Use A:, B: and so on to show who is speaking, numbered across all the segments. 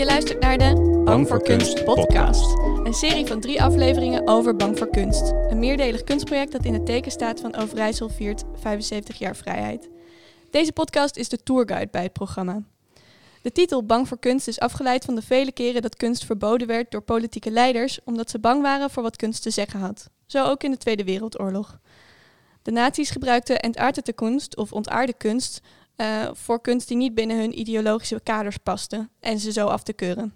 A: Je luistert naar de Bang voor Kunst podcast. Een serie van drie afleveringen over Bang voor Kunst. Een meerdelig kunstproject dat in het teken staat van Overijssel viert 75 jaar vrijheid. Deze podcast is de tourguide bij het programma. De titel Bang voor Kunst is afgeleid van de vele keren dat kunst verboden werd door politieke leiders omdat ze bang waren voor wat kunst te zeggen had. Zo ook in de Tweede Wereldoorlog. De nazi's gebruikten entartete kunst of ontaarde kunst uh, voor kunst die niet binnen hun ideologische kaders paste en ze zo af te keuren.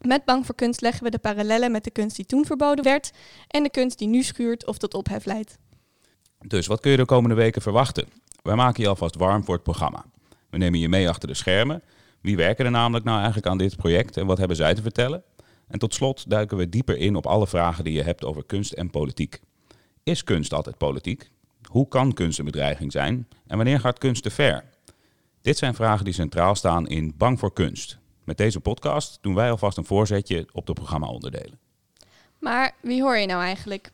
A: Met Bang voor Kunst leggen we de parallellen met de kunst die toen verboden werd en de kunst die nu schuurt of tot ophef leidt.
B: Dus wat kun je de komende weken verwachten? Wij maken je alvast warm voor het programma. We nemen je mee achter de schermen. Wie werken er namelijk nou eigenlijk aan dit project en wat hebben zij te vertellen? En tot slot duiken we dieper in op alle vragen die je hebt over kunst en politiek. Is kunst altijd politiek? Hoe kan kunst een bedreiging zijn? En wanneer gaat kunst te ver? Dit zijn vragen die centraal staan in Bang voor Kunst. Met deze podcast doen wij alvast een voorzetje op de programma-onderdelen.
A: Maar wie hoor je nou eigenlijk?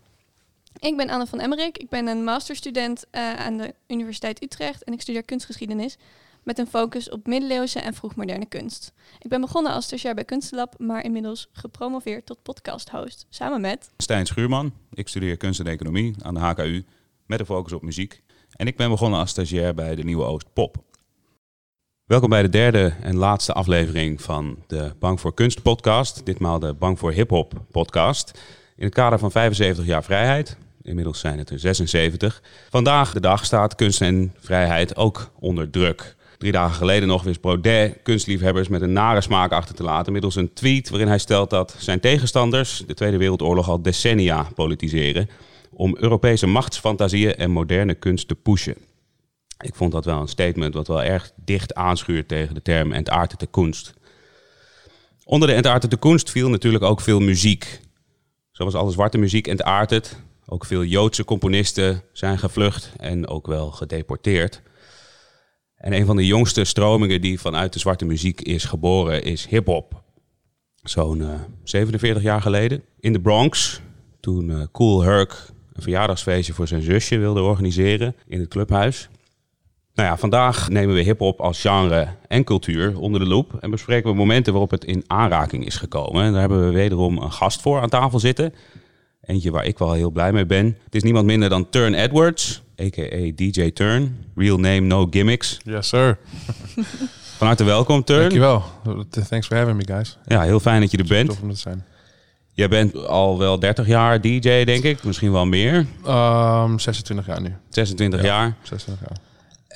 A: Ik ben Anne van Emmerik. Ik ben een masterstudent uh, aan de Universiteit Utrecht en ik studeer kunstgeschiedenis met een focus op middeleeuwse en vroegmoderne kunst. Ik ben begonnen als stagiair bij Kunstlab, maar inmiddels gepromoveerd tot podcasthost, samen met...
B: Stijn Schuurman. Ik studeer kunst en economie aan de HKU met een focus op muziek. En ik ben begonnen als stagiair bij de Nieuwe Oost Pop. Welkom bij de derde en laatste aflevering van de Bang voor Kunst podcast. Ditmaal de Bang voor Hip Hop podcast. In het kader van 75 jaar vrijheid. Inmiddels zijn het er 76. Vandaag de dag staat kunst en vrijheid ook onder druk. Drie dagen geleden nog wist Baudet kunstliefhebbers met een nare smaak achter te laten. middels een tweet waarin hij stelt dat zijn tegenstanders de Tweede Wereldoorlog al decennia politiseren. om Europese machtsfantasieën en moderne kunst te pushen. Ik vond dat wel een statement wat wel erg dicht aanschuurt tegen de term entartete kunst. Onder de entartete kunst viel natuurlijk ook veel muziek. Zoals alle zwarte muziek entartet. Ook veel Joodse componisten zijn gevlucht en ook wel gedeporteerd. En een van de jongste stromingen die vanuit de zwarte muziek is geboren is hip-hop. Zo'n uh, 47 jaar geleden in de Bronx, toen uh, Cool Herc een verjaardagsfeestje voor zijn zusje wilde organiseren in het clubhuis. Nou ja, vandaag nemen we hip-hop als genre en cultuur onder de loep en bespreken we momenten waarop het in aanraking is gekomen. En daar hebben we wederom een gast voor aan tafel zitten. Eentje waar ik wel heel blij mee ben. Het is niemand minder dan Turn Edwards, a.k.a. DJ Turn. Real name, no gimmicks.
C: Yes, sir.
B: Van harte welkom, Turn.
C: Dankjewel. Thanks for having me, guys.
B: Ja, heel fijn dat je er bent.
C: Tof om te zijn.
B: Jij bent al wel 30 jaar DJ, denk ik. Misschien wel meer.
C: Um, 26 jaar nu.
B: 26
C: Ja.
B: jaar.
C: 26 jaar.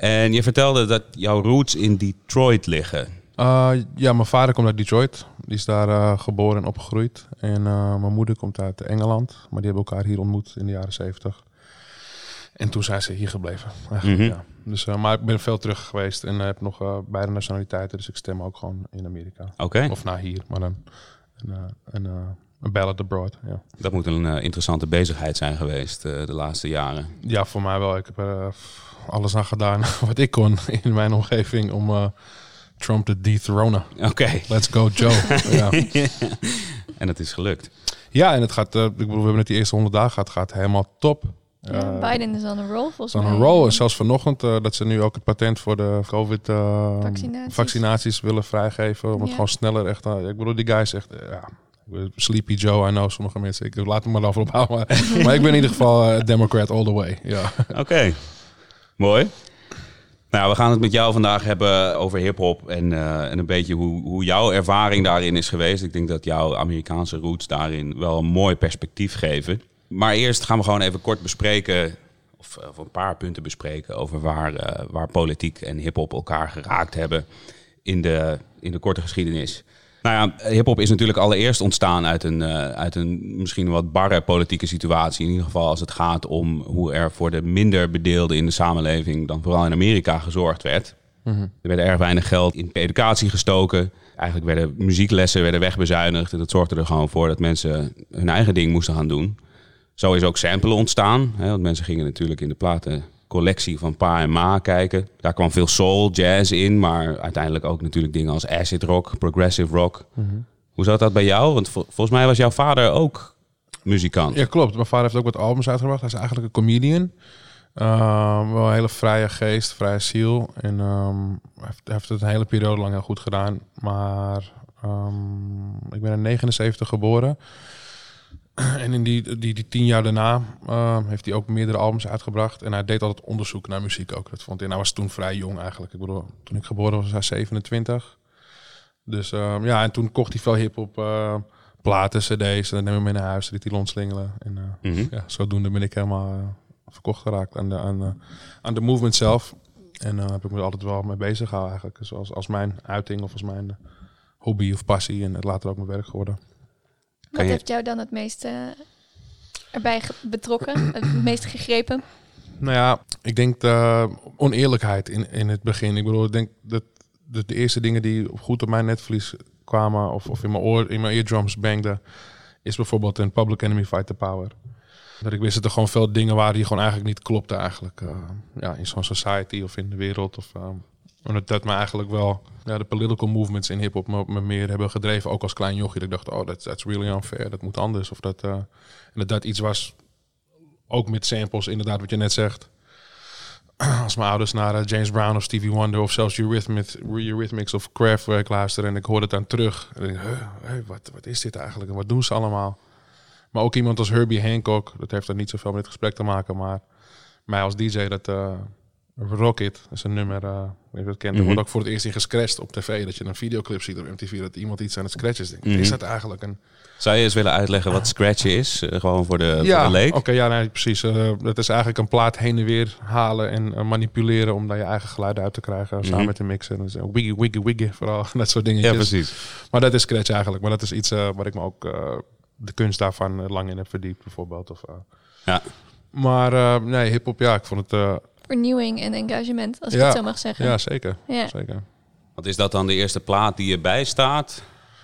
B: En je vertelde dat jouw roots in Detroit liggen.
C: Uh, ja, mijn vader komt uit Detroit. Die is daar uh, geboren en opgegroeid. En uh, mijn moeder komt uit Engeland. Maar die hebben elkaar hier ontmoet in de jaren 70. En toen zijn ze hier gebleven.
B: Mhm.
C: ja. dus, maar ik ben veel terug geweest en heb nog beide nationaliteiten. Dus ik stem ook gewoon in Amerika.
B: Oké,
C: Of naar hier, maar dan een, uh, een, een ballad abroad. Ja.
B: dat moet een eh, interessante bezigheid zijn geweest eh, de laatste jaren.
C: ja, voor mij wel. Ik heb er uh, alles aan gedaan wat ik kon in mijn omgeving om uh, Trump te dethronen.
B: Oké,
C: Let's go Joe. ja.
B: en het is gelukt.
C: ja, en het gaat, uh, ik bedoel, we hebben het die eerste honderd dagen gehad, gaat helemaal top.
A: Ja,
C: Uh,
A: Biden is on a roll volgens mij.
C: een roll. En zelfs vanochtend uh, dat ze nu ook het patent voor de COVID-vaccinaties
A: Vaccinaties.
C: willen vrijgeven. Om het gewoon sneller echt... uh, ik bedoel, die guy is echt... uh, ja, Sleepy Joe, I know sommige mensen. Ik laat hem maar over ophouden. Maar, maar ik ben in ieder geval uh, Democrat all the way.
B: Oké, mooi. Nou, we gaan het met jou vandaag hebben over hip-hop en, uh, en een beetje hoe, hoe jouw ervaring daarin is geweest. Ik denk dat jouw Amerikaanse roots daarin wel een mooi perspectief geven. Maar eerst gaan we gewoon even kort bespreken, of, of een paar punten bespreken, over waar, uh, waar politiek en hip-hop elkaar geraakt hebben in de, in de korte geschiedenis. Nou ja, hip-hop is natuurlijk allereerst ontstaan uit een, uh, uit een misschien wat barre politieke situatie. In ieder geval als het gaat om hoe er voor de minder bedeelden in de samenleving, dan vooral in Amerika, gezorgd werd. Mm-hmm. Er werd erg weinig geld in educatie gestoken. Eigenlijk werden muzieklessen werden wegbezuinigd. En dat zorgde er gewoon voor dat mensen hun eigen ding moesten gaan doen. Zo is ook samplen ontstaan. Hè, want mensen gingen natuurlijk in de platencollectie van pa en ma kijken. Daar kwam veel soul, jazz in. Maar uiteindelijk ook natuurlijk dingen als acid rock, progressive rock. Mm-hmm. Hoe zat dat bij jou? Want vol volgens mij was jouw vader ook muzikant.
C: Ja, klopt. Mijn vader heeft ook wat albums uitgebracht. Hij is eigenlijk een comedian. Um, wel een hele vrije geest, vrije ziel. En um, hij heeft, heeft het een hele periode lang heel goed gedaan. Maar Ehm, ik ben in 79 geboren. En in die, die, die tien jaar daarna ehm, heeft hij ook meerdere albums uitgebracht. En hij deed altijd onderzoek naar muziek ook. Dat vond hij. En hij was toen vrij jong eigenlijk. Ik bedoel, toen ik geboren was, was hij 27. Dus ehm, ja, en toen kocht hij veel hip-hop eh, platen, CD's. En dan neem ik mee naar huis, liet hij rondslingelen. En eh,
B: Mhm.
C: ja, zodoende ben ik helemaal eh, verkocht geraakt aan de, aan, eh, aan de movement zelf. En daar heb ik me altijd wel mee bezig gehouden eigenlijk. Zoals als mijn uiting of als mijn eh, hobby of passie. En het later ook mijn werk geworden.
A: Wat
B: je-
A: heeft jou dan het meest eh, erbij betrokken? het meest gegrepen?
C: Nou ja, ik denk de oneerlijkheid in, in het begin. Ik bedoel, ik denk dat de, de eerste dingen die goed op mijn netvlies kwamen... of, of in mijn oor, in mijn eardrums bangden... is bijvoorbeeld een Public Enemy Fight the Power. Dat ik wist dat er gewoon veel dingen waren die gewoon eigenlijk niet klopten eigenlijk. eh, ja, in zo'n society of in de wereld. Of, eh, en dat, dat me eigenlijk wel de political movements in hip-hop me, me meer hebben gedreven. Ook als klein jochie. Dat ik dacht, oh, that's, that's really unfair. Dat moet anders. Of dat, eh, en dat dat iets was, ook met samples, inderdaad, wat je net zegt. Als mijn ouders naar eh, James Brown of Stevie Wonder of zelfs Eurythmics, Eurythmics of Kraftwerk luisteren en ik hoorde het dan terug. En ik wat, wat is dit eigenlijk en wat doen ze allemaal? Maar ook iemand als Herbie Hancock, dat heeft er niet zoveel met het gesprek te maken, maar mij als DJ, dat eh, Rocket, is een nummer, eh weet je dat kent, er
B: Mhm.
C: wordt ook voor het eerst in gescratcht op tv, dat je een videoclip ziet op MTV, dat iemand iets aan het scratchen is. Denk,
B: Mhm.
C: Is dat eigenlijk een...
B: Zou je eens willen uitleggen wat scratchen is? Eh, gewoon voor de, voor de leek?
C: Oké, ja, nee, precies. Eh, dat is eigenlijk een plaat heen en weer halen en eh, manipuleren om daar je eigen geluiden uit te krijgen samen
B: Mhm.
C: met de mixer. En zo wiggy, wiggy, wiggy, vooral dat soort dingetjes.
B: Ja, precies.
C: Maar dat is scratch eigenlijk. Maar dat is iets eh, waar ik me ook eh, de kunst daarvan eh, lang in heb verdiept, bijvoorbeeld. Of, eh.
B: Ja.
C: Maar eh, nee, hip-hop, ja, ik vond het.
A: Vernieuwing en engagement, als ik het zo mag zeggen.
C: ja, zeker.
A: Ja.
C: zeker.
B: Want is dat dan de eerste plaat die je bijstaat?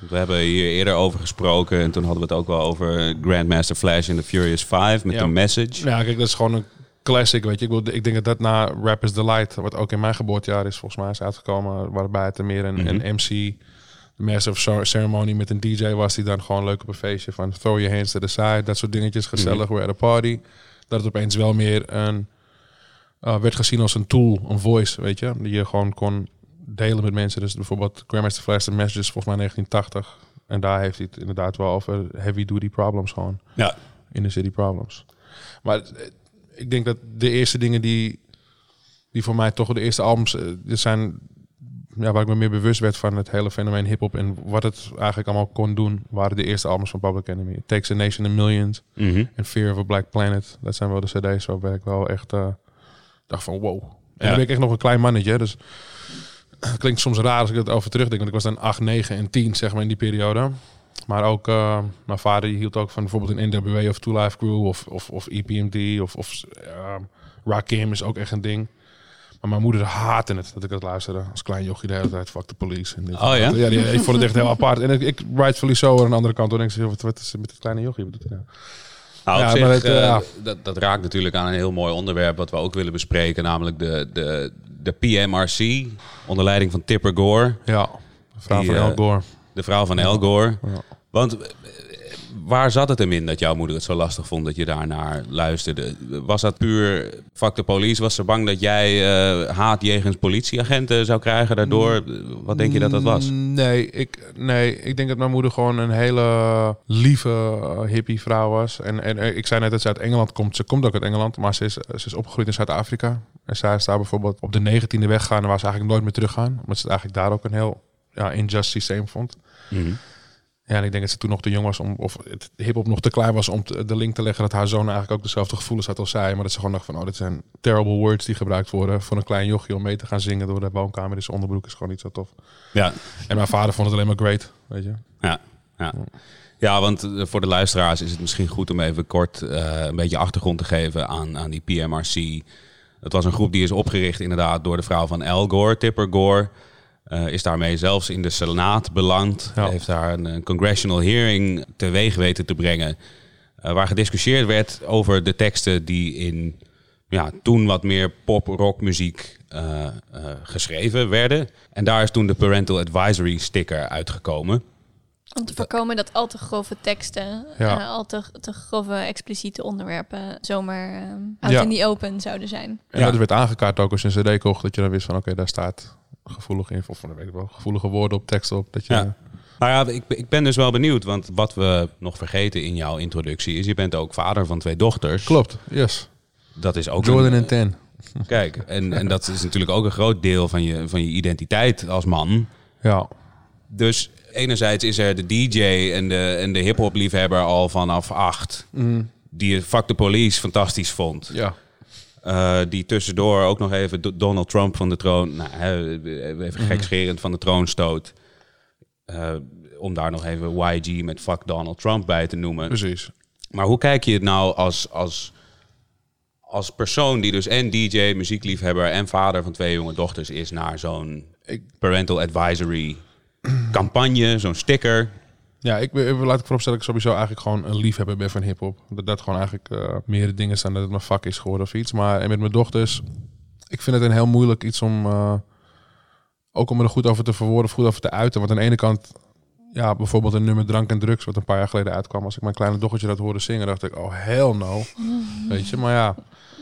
B: We hebben hier eerder over gesproken en toen hadden we het ook wel over Grandmaster Flash in The Furious 5 met
C: Ja.
B: de message.
C: Ja, kijk, dat is gewoon een classic, weet je. Ik, bedoel, ik denk dat dat na Rap is the Light, wat ook in mijn geboortejaar is, volgens mij is uitgekomen, waarbij het er meer een,
B: Mhm.
C: een MC, de Master of Cer- Ceremony met een DJ was, die dan gewoon leuk op een feestje van throw your hands to the side, dat soort dingetjes, gezellig, we're at a party. Dat het opeens wel meer een, uh, werd gezien als een tool, een voice, weet je, die je gewoon kon delen met mensen. Dus bijvoorbeeld Grandmaster Flash, The Messages, volgens mij 1980. En daar heeft hij het inderdaad wel over heavy duty problems gewoon
B: Ja.
C: in de city problems. Maar eh, ik denk dat de eerste dingen die, die voor mij toch de eerste albums eh, er zijn, ja, waar ik me meer bewust werd van het hele fenomeen hip-hop en wat het eigenlijk allemaal kon doen, waren de eerste albums van Public Enemy. It Takes a Nation in Millions
B: Mhm.
C: en Fear of a Black Planet. Dat zijn wel de CD's waarbij ik wel echt eh, dacht van wow. En
B: Ja.
C: dan ben ik echt nog een klein mannetje, dus het klinkt soms raar als ik het over terugdenk, want ik was dan 8, 9 en 10 zeg maar in die periode. Maar ook, eh, mijn vader hield ook van bijvoorbeeld een NWA of Two Life Crew of, of, of EPMD of, of ehm, Rakim is ook echt een ding. Maar mijn moeder haatte het dat ik dat luisterde als klein jochie de hele tijd. Fuck de police. En dit en
B: Oh, ja?
C: Ja, die, ik vond het echt heel apart. En ik, ik rightfully zo aan de andere kant. Dan denk ik, wat, wat is met dit kleine jochie? Hij nou? Ja,
B: zich,
C: maar het,
B: eh,
C: eh,
B: dat, dat raakt natuurlijk aan een heel mooi onderwerp wat we ook willen bespreken, namelijk de, de, de PMRC, onder leiding van Tipper Gore,
C: Ja, vrouw
B: Die,
C: van
B: eh,
C: Al Gore.
B: de vrouw van Al Gore.
C: Ja.
B: Want eh, waar zat het hem in dat jouw moeder het zo lastig vond dat je daarnaar luisterde? Was dat puur fuck de police? Was ze bang dat jij eh, haat jegens politieagenten zou krijgen daardoor? Wat denk je dat dat was?
C: Mm, Nee ik, nee, ik denk dat mijn moeder gewoon een hele lieve eh, hippie vrouw was. En, en eh, ik zei net dat ze uit Engeland komt. Ze komt ook uit Engeland, maar ze is, ze is opgegroeid in Zuid-Afrika. En zij is daar bijvoorbeeld op de 19e weggaan en waar ze eigenlijk nooit meer teruggaan. Omdat ze het eigenlijk daar ook een heel ja, injust systeem vond.
B: Mhm.
C: Ja, en ik denk dat ze toen nog te jong was om, of het hip-hop nog te klein was om te- de link te leggen dat haar zoon eigenlijk ook dezelfde gevoelens had als zij. Maar dat ze gewoon dacht van, oh, dit zijn terrible words die gebruikt worden voor een klein jochie om mee te gaan zingen door de woonkamer. Dus onderbroek is gewoon niet zo tof.
B: Ja,
C: En mijn vader vond het alleen maar great, weet je.
B: Ja, ja. ja, want eh, voor de luisteraars is het misschien goed om even kort eh, een beetje achtergrond te geven aan, aan die PMRC. Het was een groep die is opgericht inderdaad door de vrouw van Al Gore, Tipper Gore. Eh, is daarmee zelfs in de Senaat beland.
C: Ja.
B: Heeft daar een, een congressional hearing teweeg weten te brengen. eh, waar gediscussieerd werd over de teksten die in ja, toen wat meer pop-rock muziek eh, eh, geschreven werden. En daar is toen de Parental Advisory sticker uitgekomen.
A: Om te voorkomen dat al te grove teksten,
C: Ja.
A: al te, te grove expliciete onderwerpen zomaar out
C: Ja.
A: in the open zouden zijn.
C: En
B: Ja.
C: dat werd aangekaart ook als je een cd kocht, dat je dan wist van, oké, daar staat gevoelig in, of van, weet ik wel, gevoelige woorden op, tekst op. Dat je,
B: Ja. Nou ja, ik, ik ben dus wel benieuwd, want wat we nog vergeten in jouw introductie is, je bent ook vader van twee dochters.
C: Klopt, yes.
B: Dat is ook
C: Jordan
B: een-
C: en Ten.
B: Kijk, en, en dat is natuurlijk ook een groot deel van je, van je identiteit als man.
C: Ja,
B: Dus enerzijds is er de DJ en de, en de hip-hop liefhebber al vanaf acht, die Fuck the Police fantastisch vond.
C: ja.
B: Eh, die tussendoor ook nog even Do- Donald Trump van de troon, nou, even gekscherend van de troon stoot. Eh, om daar nog even YG met Fuck Donald Trump bij te noemen.
C: precies.
B: Maar hoe kijk je het nou als, als, als persoon die dus en DJ, muziekliefhebber en vader van twee jonge dochters is naar zo'n parental advisory campagne, zo'n sticker?
C: Ja, ik, ben- laat ik vooropstellen dat ik sowieso eigenlijk gewoon een liefhebber ben van hip-hop. Dat dat gewoon eigenlijk eh meerdere dingen zijn dat het mijn vak is geworden of iets. Maar en met mijn dochters, ik vind het een heel moeilijk iets om. eh, ook om er goed over te verwoorden of goed over te uiten. Want aan de ene kant, ja, bijvoorbeeld een nummer Drank en Drugs, wat een paar jaar geleden uitkwam. Als ik mijn kleine dochtertje dat hoorde zingen, dacht ik, oh hell no. Weet je, maar ja.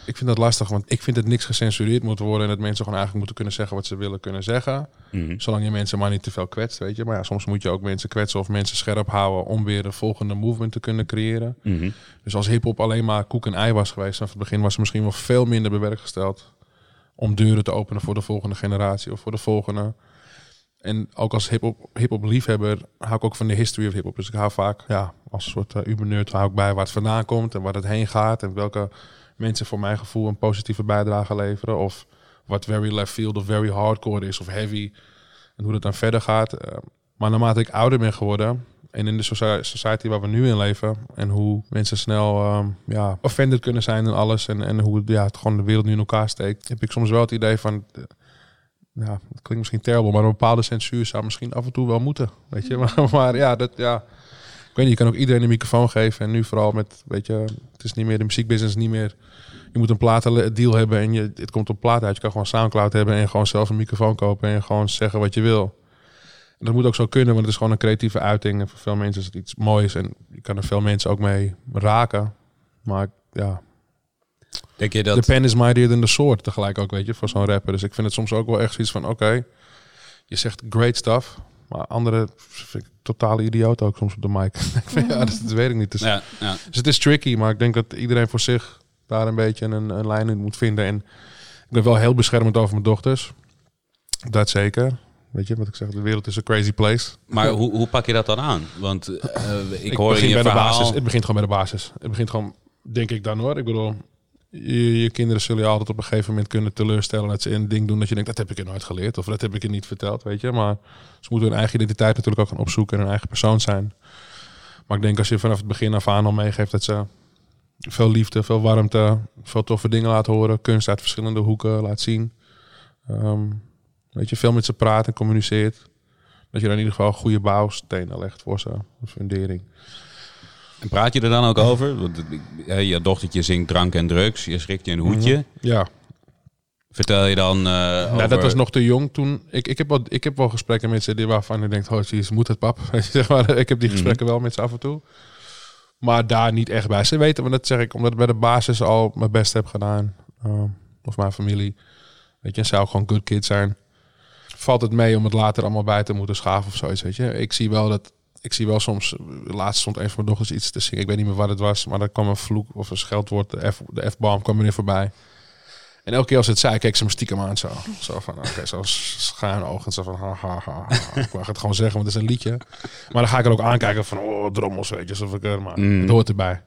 C: Ik vind dat lastig, want ik vind dat niks gecensureerd moet worden. En dat mensen gewoon eigenlijk moeten kunnen zeggen wat ze willen kunnen zeggen.
B: Mhm.
C: Zolang je mensen maar niet te veel kwetst, weet je. Maar ja, soms moet je ook mensen kwetsen of mensen scherp houden om weer de volgende movement te kunnen creëren.
B: Mhm.
C: Dus als hip-hop alleen maar koek en ei was geweest, vanaf het begin was er misschien wel veel minder bewerkgesteld om deuren te openen voor de volgende generatie of voor de volgende. En ook als hip-hop hip-hop liefhebber hou ik ook van de history of hip-hop. Dus ik hou vaak, ja, als een soort uh, hou ik bij waar het vandaan komt en waar het heen gaat en welke mensen voor mijn gevoel een positieve bijdrage leveren. Of wat very left field of very hardcore is of heavy. En hoe dat dan verder gaat. Eh, maar naarmate ik ouder ben geworden en in de soci- society waar we nu in leven en hoe mensen snel ehm, ja, offended kunnen zijn en alles en, en hoe ja, het gewoon de wereld nu in elkaar steekt, heb ik soms wel het idee van, eh, ja, het klinkt misschien terrible, maar een bepaalde censuur zou misschien af en toe wel moeten, weet je. Maar, maar ja, dat ja, weet niet, je kan ook iedereen een microfoon geven en nu vooral met, weet je, het is niet meer de muziekbusiness, niet meer je moet een platendeal hebben en je, het komt op plaat uit. Je kan gewoon Soundcloud hebben en gewoon zelf een microfoon kopen en gewoon zeggen wat je wil. En dat moet ook zo kunnen, want het is gewoon een creatieve uiting. En voor veel mensen is het iets moois en je kan er veel mensen ook mee raken. Maar ja,
B: Denk je
C: de
B: dat...
C: pen is mightier than the sword tegelijk ook, weet je, voor zo'n rapper. Dus ik vind het soms ook wel echt zoiets van, oké, je zegt great stuff, maar anderen vind ik totale idioot ook soms op de mic. ik vind, ja, dat, dat weet ik niet. Dus,
B: Ja, ja.
C: dus het is tricky, maar ik denk dat iedereen voor zich daar een beetje een, een lijn in moet vinden. En ik ben wel heel beschermend over mijn dochters. Dat zeker. Weet je wat ik zeg? De wereld is een crazy place.
B: Maar hoe, hoe pak je dat dan aan? Want eh, ik, hoor je
C: bij de
B: verhaal...
C: basis. Het begint gewoon bij de basis. Het begint gewoon, denk ik dan hoor. Ik bedoel, je, kinderen zullen je altijd op een gegeven moment kunnen teleurstellen dat ze een ding doen dat je denkt, dat heb ik je nooit geleerd of dat heb ik je niet verteld, weet je. Maar ze moeten hun eigen identiteit natuurlijk ook gaan opzoeken en hun eigen persoon zijn. Maar ik denk als je vanaf het begin af aan al meegeeft dat ze veel liefde, veel warmte, veel toffe dingen laat horen, kunst uit verschillende hoeken laat zien. Ehm, weet je, veel met ze praat en communiceert. Dat je dan in ieder geval goede bouwstenen legt voor ze, een fundering.
B: En praat je er dan ook over? Want eh, je dochtertje zingt drank en drugs, je schrikt je een hoedje.
C: Ja,
B: Vertel je dan eh
C: nou,
B: over...
C: dat was nog te jong toen. Ik, ik, heb wel, ik heb wel gesprekken met ze die waarvan je denkt, oh jeez, moet het pap? zeg maar, ik heb die
B: Mhm.
C: gesprekken wel met ze af en toe. Maar daar niet echt bij. Ze weten, maar dat zeg ik, omdat ik bij de basis al mijn best heb gedaan. Ehm, of mijn familie. Weet je, en zij ook gewoon good kids zijn. Valt het mee om het later allemaal bij te moeten schaven of zoiets, weet je. Ik zie wel dat, ik zie wel soms, laatst stond een van mijn dochters iets te zingen. Ik weet niet meer wat het was, maar er kwam een vloek of een scheldwoord, de F- de F-bomb kwam erin voorbij. En elke keer als het zei, keek ze me stiekem aan zo. Zo van, oké, zo schuin ogen. Zo van, ha, ha, ha, ha. Ik mag het gewoon zeggen, want het is een liedje. Maar dan ga ik er ook aankijken van, oh, drommels, weet je. Alsof ik er, maar
B: Mm.
C: het hoort erbij.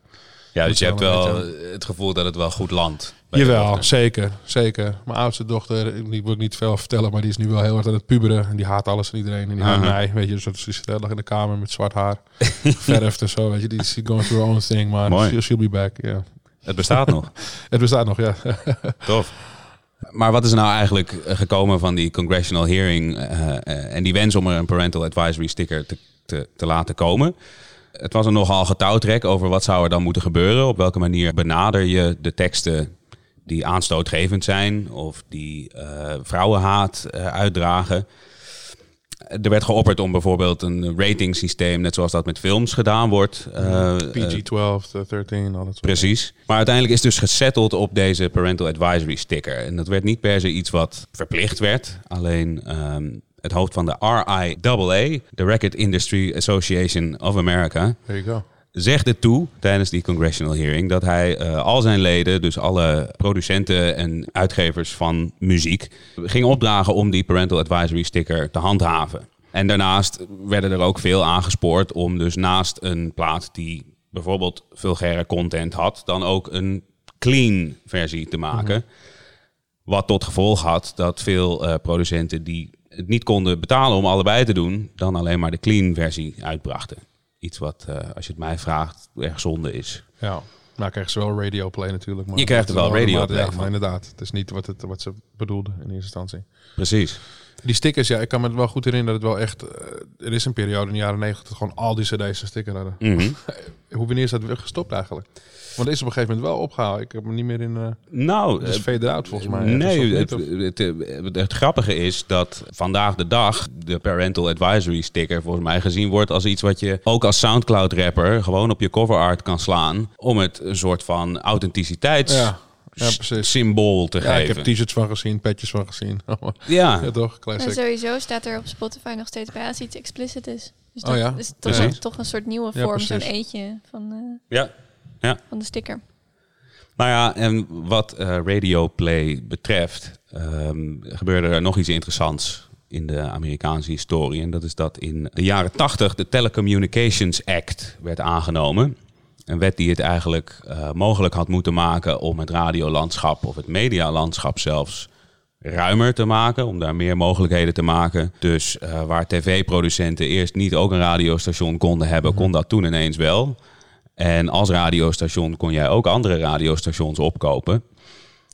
B: Ja, dus je hebt
C: wel
B: het gevoel dat het wel goed landt.
C: Jawel, zeker, zeker. Mijn oudste dochter, die wil ik niet veel vertellen, maar die is nu wel heel hard aan het puberen. En die haat alles en iedereen. En die haat mij, weet je. Dus dat is dag in de kamer met zwart haar. Verfd en zo, weet je. Die is going through her own thing, maar she'll, she'll be back, ja.
B: Het bestaat nog.
C: Het bestaat nog, ja.
B: Tof. Maar wat is er nou eigenlijk eh, gekomen van die congressional hearing eh, eh, en die wens om er een parental advisory sticker te, te, te laten komen? Het was een nogal getouwtrek over wat zou er dan moeten gebeuren. Op welke manier benader je de teksten die aanstootgevend zijn of die eh, vrouwenhaat eh, uitdragen. Er werd geopperd om bijvoorbeeld een ratingsysteem, net zoals dat met films gedaan wordt. eh, eh,
C: PG-12, 13, al dat soort
B: Precies. Maar uiteindelijk is dus gesetteld op deze parental advisory sticker. En dat werd niet per se iets wat verplicht werd. Alleen ehm, het hoofd van de RIAA, de Record Industry Association of America,
C: There you go.
B: zegde toe tijdens die congressional hearing dat hij eh, al zijn leden, dus alle producenten en uitgevers van muziek, ging opdragen om die parental advisory sticker te handhaven. En daarnaast werden er ook veel aangespoord om dus naast een plaat die bijvoorbeeld vulgaire content had, dan ook een clean versie te maken. Wat tot gevolg had dat veel eh, producenten die het niet konden betalen om allebei te doen, dan alleen maar de clean versie uitbrachten. Iets wat, eh, als je het mij vraagt, erg zonde is.
C: Ja. Nou krijgen ze wel radio play natuurlijk. Maar
B: Je krijgt er wel
C: maar-
B: radio
C: maar-
B: play
C: Ja, maar inderdaad. Het is niet wat, het, wat ze bedoelden in eerste instantie.
B: Precies.
C: Die stickers, ja, ik kan me het wel goed herinneren dat het wel echt... eh, er is een periode in de jaren negentig dat gewoon al die cd's een sticker hadden.
B: Mhm.
C: Hoe wanneer is dat weer gestopt eigenlijk? Want het is op een gegeven moment wel opgehaald. Ik heb me niet meer in... eh
B: Nou,
C: het is fade out volgens mij.
B: Nee, het, het, het, het grappige is dat vandaag de dag de parental advisory sticker volgens mij gezien wordt als iets wat je ook als Soundcloud rapper gewoon op je cover art kan slaan om het een soort van authenticiteits
C: Ja, ja, precies.
B: symbool te
C: Ja, ik
B: geven.
C: heb t-shirts van gezien, petjes van gezien.
B: ja,
C: ja, toch?
A: En
C: Classic.
A: sowieso staat er op Spotify nog steeds bij als iets explicit is. Dus
C: Oh
A: dat
C: ja,
A: is toch, een soort nieuwe
C: Ja,
A: vorm, zo'n eetje van, eh,
B: ja.
A: Van de sticker.
B: Nou ja, en wat eh, Radio Play betreft, ehm, gebeurde er nog iets interessants in de Amerikaanse historie. En dat is dat in de jaren 80 de Telecommunications Act werd aangenomen. Een wet die het eigenlijk eh, mogelijk had moeten maken om het radiolandschap of het medialandschap zelfs ruimer te maken, om daar meer mogelijkheden te maken. Dus eh, waar tv-producenten eerst niet ook een radiostation konden hebben, kon dat toen ineens wel. En als radiostation kon jij ook andere radiostations opkopen.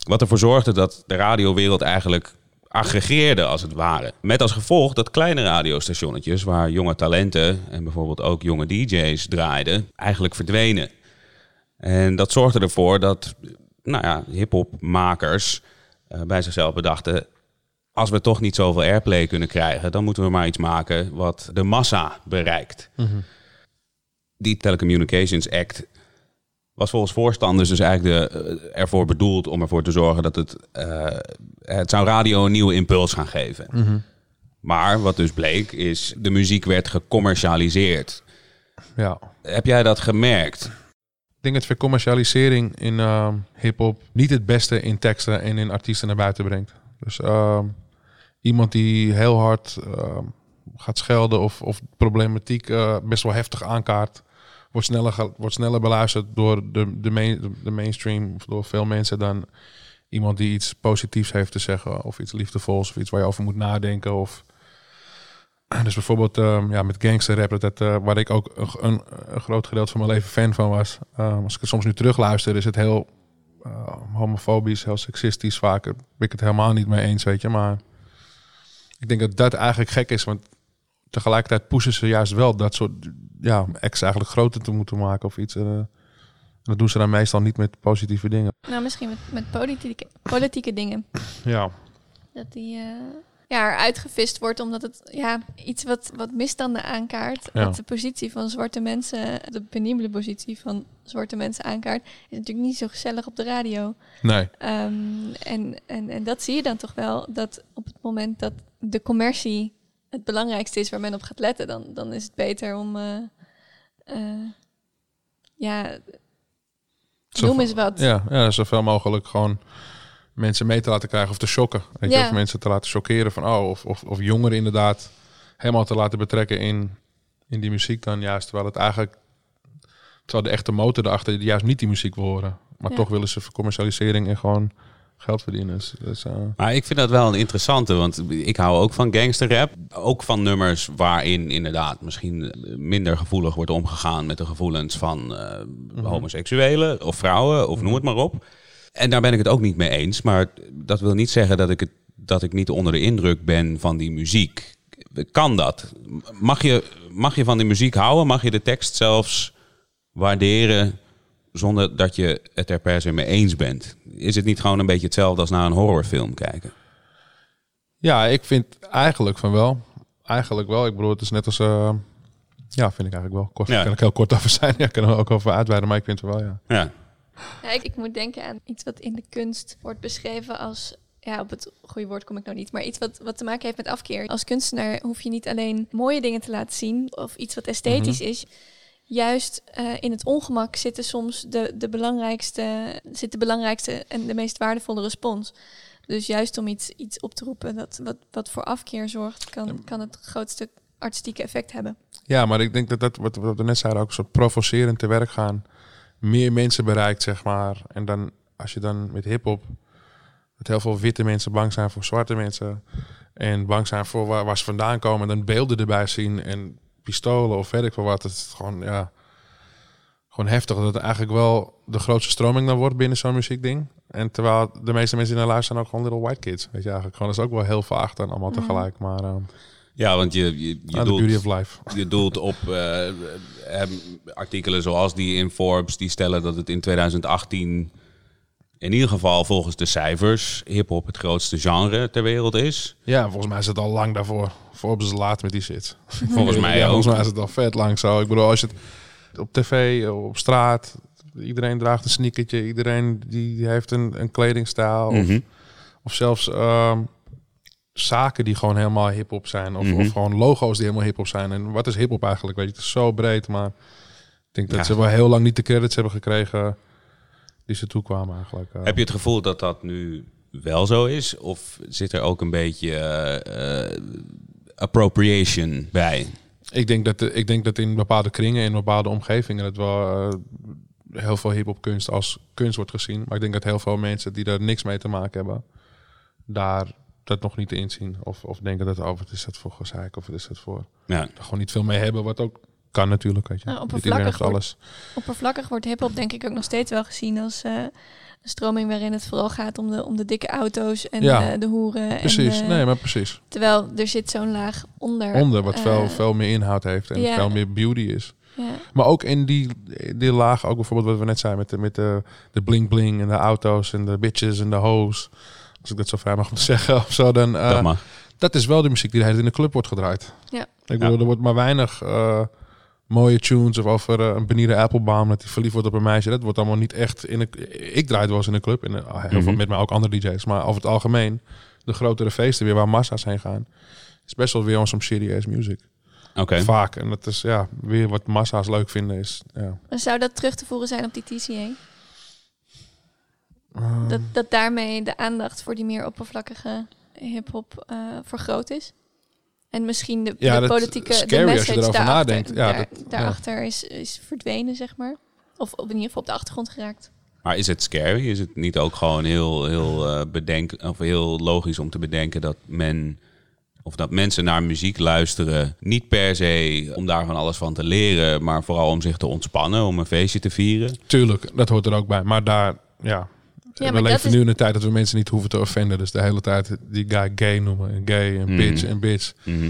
B: Wat ervoor zorgde dat de radiowereld eigenlijk aggregeerde als het ware. Met als gevolg dat kleine radiostationnetjes, waar jonge talenten en bijvoorbeeld ook jonge DJ's draaiden, eigenlijk verdwenen. En dat zorgde ervoor dat nou ja, hip-hopmakers eh, bij zichzelf bedachten. Als we toch niet zoveel airplay kunnen krijgen, dan moeten we maar iets maken wat de massa bereikt. Die Telecommunications Act was volgens voorstanders dus eigenlijk de, eh, ervoor bedoeld om ervoor te zorgen dat het, eh, het zou radio een nieuwe impuls gaan geven. Maar wat dus bleek is, de muziek werd gecommercialiseerd.
C: Ja.
B: Heb jij dat gemerkt?
C: Ik denk dat vercommercialisering in ehm hip-hop niet het beste in teksten en in artiesten naar buiten brengt. Dus ehm, iemand die heel hard ehm, gaat schelden of, of problematiek eh, best wel heftig aankaart, wordt sneller, wordt sneller beluisterd door de, de, main, de mainstream door veel mensen dan iemand die iets positiefs heeft te zeggen of iets liefdevols of iets waar je over moet nadenken of dus bijvoorbeeld ehm, ja, met gangster rap, dat, eh, waar ik ook een groot gedeelte van mijn leven fan van was. Ehm, als ik het soms nu terugluister, is het heel eh, homofobisch, heel seksistisch vaak. Daar ben ik het helemaal niet mee eens, weet je. Maar ik denk dat dat eigenlijk gek is, want tegelijkertijd pushen ze juist wel dat soort ja, ex eigenlijk groter te moeten maken of iets. eh. En dat doen ze dan meestal niet met positieve dingen.
A: Nou, misschien met, met politieke, politieke dingen.
C: Ja,
A: Dat die eh, ja, eruit gevist wordt omdat het ja, iets wat, wat misstanden aankaart.
C: Ja.
A: Wat de positie van zwarte mensen, de penibele positie van zwarte mensen aankaart, is natuurlijk niet zo gezellig op de radio.
C: nee.
A: Ehm, en, en, en dat zie je dan toch wel, dat op het moment dat de commercie het belangrijkste is waar men op gaat letten, dan, dan is het beter om, eh, eh, ja, noem eens wat.
C: Ja, ja, zoveel mogelijk gewoon mensen mee te laten krijgen of te shocken. Weet je,
A: Ja.
C: of mensen te laten shockeren van oh, of, of, of jongeren inderdaad helemaal te laten betrekken in, in die muziek dan juist. Terwijl het eigenlijk, terwijl de echte motor erachter juist niet die muziek wil horen. Maar
A: Ja.
C: toch willen ze voor commercialisering en gewoon geld verdienen. Dus, dus, eh,
B: Maar ik vind dat wel een interessante, want ik hou ook van gangsterrap. Ook van nummers waarin inderdaad misschien minder gevoelig wordt omgegaan met de gevoelens van eh, homoseksuelen of vrouwen of noem het maar op. En daar ben ik het ook niet mee eens. Maar dat wil niet zeggen dat ik, het, dat ik niet onder de indruk ben van die muziek. Kan dat? Mag je, mag je van die muziek houden? Mag je de tekst zelfs waarderen zonder dat je het er per se mee eens bent? Is het niet gewoon een beetje hetzelfde als naar een horrorfilm kijken?
C: ja, ik vind eigenlijk van wel. Eigenlijk wel. Ik bedoel, het is net als... eh, ja, vind ik eigenlijk wel. Kort,
B: Ja.
C: Kan ik heel kort over zijn. Ja, ik kan er ook over uitweiden, maar ik vind het wel, ja.
B: Ja,
A: Ja, ik, ik moet denken aan iets wat in de kunst wordt beschreven als ja, op het goede woord kom ik nou niet, maar iets wat, wat te maken heeft met afkeer. Als kunstenaar hoef je niet alleen mooie dingen te laten zien of iets wat esthetisch
C: Mhm.
A: is. Juist eh, in het ongemak zitten soms de, de, belangrijkste, zit de belangrijkste en de meest waardevolle respons. Dus juist om iets, iets op te roepen dat, wat, wat voor afkeer zorgt, kan, kan het grootste artistieke effect hebben.
C: Ja, maar ik denk dat dat, wat, wat we net zeiden, ook zo provocerend te werk gaan. Meer mensen bereikt, zeg maar. En dan, als je dan met hip-hop, dat heel veel witte mensen bang zijn voor zwarte mensen. En bang zijn voor waar, waar ze vandaan komen. En dan beelden erbij zien en pistolen of weet ik veel wat. Het is gewoon, ja, gewoon heftig. Dat het eigenlijk wel de grootste stroming dan wordt binnen zo'n muziekding. En terwijl de meeste mensen die naar luisteren ook gewoon little white kids. Weet je eigenlijk. Gewoon, dat is ook wel heel vaag dan allemaal
A: Mhm.
C: tegelijk. Maar ehm
B: Ja, want je, je, je,
C: ah,
B: doelt,
C: of life.
B: je doelt op eh, eh, artikelen zoals die in Forbes, die stellen dat het in 2018, in ieder geval volgens de cijfers, hip-hop het grootste genre ter wereld is.
C: Ja, volgens mij is het al lang daarvoor. Forbes is laat met die shit.
B: Volgens mij
C: ja,
B: ook.
C: Volgens mij is het al vet lang zo. Ik bedoel, als je het op tv, op straat, iedereen draagt een sneakertje, iedereen die heeft een, een kledingstijl. of,
B: Mhm.
C: of zelfs ehm, zaken die gewoon helemaal hip-hop zijn. Of,
B: Mhm.
C: of gewoon logo's die helemaal hip-hop zijn. En wat is hip-hop eigenlijk? Weet je, het is zo breed, maar ik denk dat
B: Ja.
C: ze wel heel lang niet de credits hebben gekregen die ze toekwamen eigenlijk. eh.
B: Heb je het gevoel dat dat nu wel zo is? Of zit er ook een beetje eh, appropriation bij?
C: Ik denk dat, ik denk dat in bepaalde kringen, in bepaalde omgevingen, het wel eh, heel veel hip-hop kunst als kunst wordt gezien. Maar ik denk dat heel veel mensen die daar niks mee te maken hebben, daar dat nog niet inzien. Of, of denken dat, oh, wat is dat voor gezeik? Of wat is dat voor.
B: Ja.
C: Er gewoon niet veel mee hebben, wat ook kan natuurlijk. Weet je.
A: Nou, oppervlakkig
C: alles.
A: Oppervlakkig wordt hip-hop denk ik ook nog steeds wel gezien als eh, een stroming waarin het vooral gaat om de, om de dikke auto's en
C: Ja.
A: eh, de hoeren.
C: Precies,
A: En, eh,
C: nee, maar precies.
A: Terwijl er zit zo'n laag onder.
C: Onder, wat veel, veel meer inhoud heeft en
A: ja.
C: veel meer beauty is.
A: Ja.
C: Maar ook in die, die laag, ook bijvoorbeeld wat we net zeiden met de, met de, de bling bling en de auto's en de bitches en de hoes. Als ik dat zo vrij mag zeggen of zo, dan eh,
B: dat
C: dat is wel de muziek die de hele tijd in de club wordt gedraaid.
A: Ja.
C: Ik bedoel, er wordt maar weinig eh, mooie tunes of over eh, een Benita Applebaum dat hij verliefd wordt op een meisje. Dat wordt allemaal niet echt in een. Ik draai het wel eens in een club en eh, heel veel
B: Mhm.
C: met mij ook andere DJ's, maar over het algemeen de grotere feesten weer waar massa's heen gaan, is best wel weer om some ass music.
B: Oké.
C: Vaak en dat is ja weer wat massa's leuk vinden is. Ja.
A: Zou dat terug te voeren zijn op die TCA?
C: Eh,
A: Dat, dat daarmee de aandacht voor die meer oppervlakkige hip-hop eh, vergroot is? En misschien de,
C: Ja,
A: de
C: dat-
A: politieke de message daarachter,
C: nadenkt. Ja,
A: daar-
C: dat-
A: daarachter is, is verdwenen, zeg maar. Of op in ieder geval op de achtergrond geraakt.
B: Maar is het scary? Is het niet ook gewoon heel, heel, eh bedenk, of heel logisch om te bedenken dat men of dat mensen naar muziek luisteren, niet per se om daar van alles van te leren, maar vooral om zich te ontspannen, om een feestje te vieren.
C: Tuurlijk, dat hoort er ook bij. Maar daar, ja.
A: Ja,
C: we leven
A: is-
C: nu in een tijd dat we mensen niet hoeven te offenden. Dus de hele tijd die guy gay noemen. En gay en
B: Mhm.
C: bitch en bitch.
B: Mhm.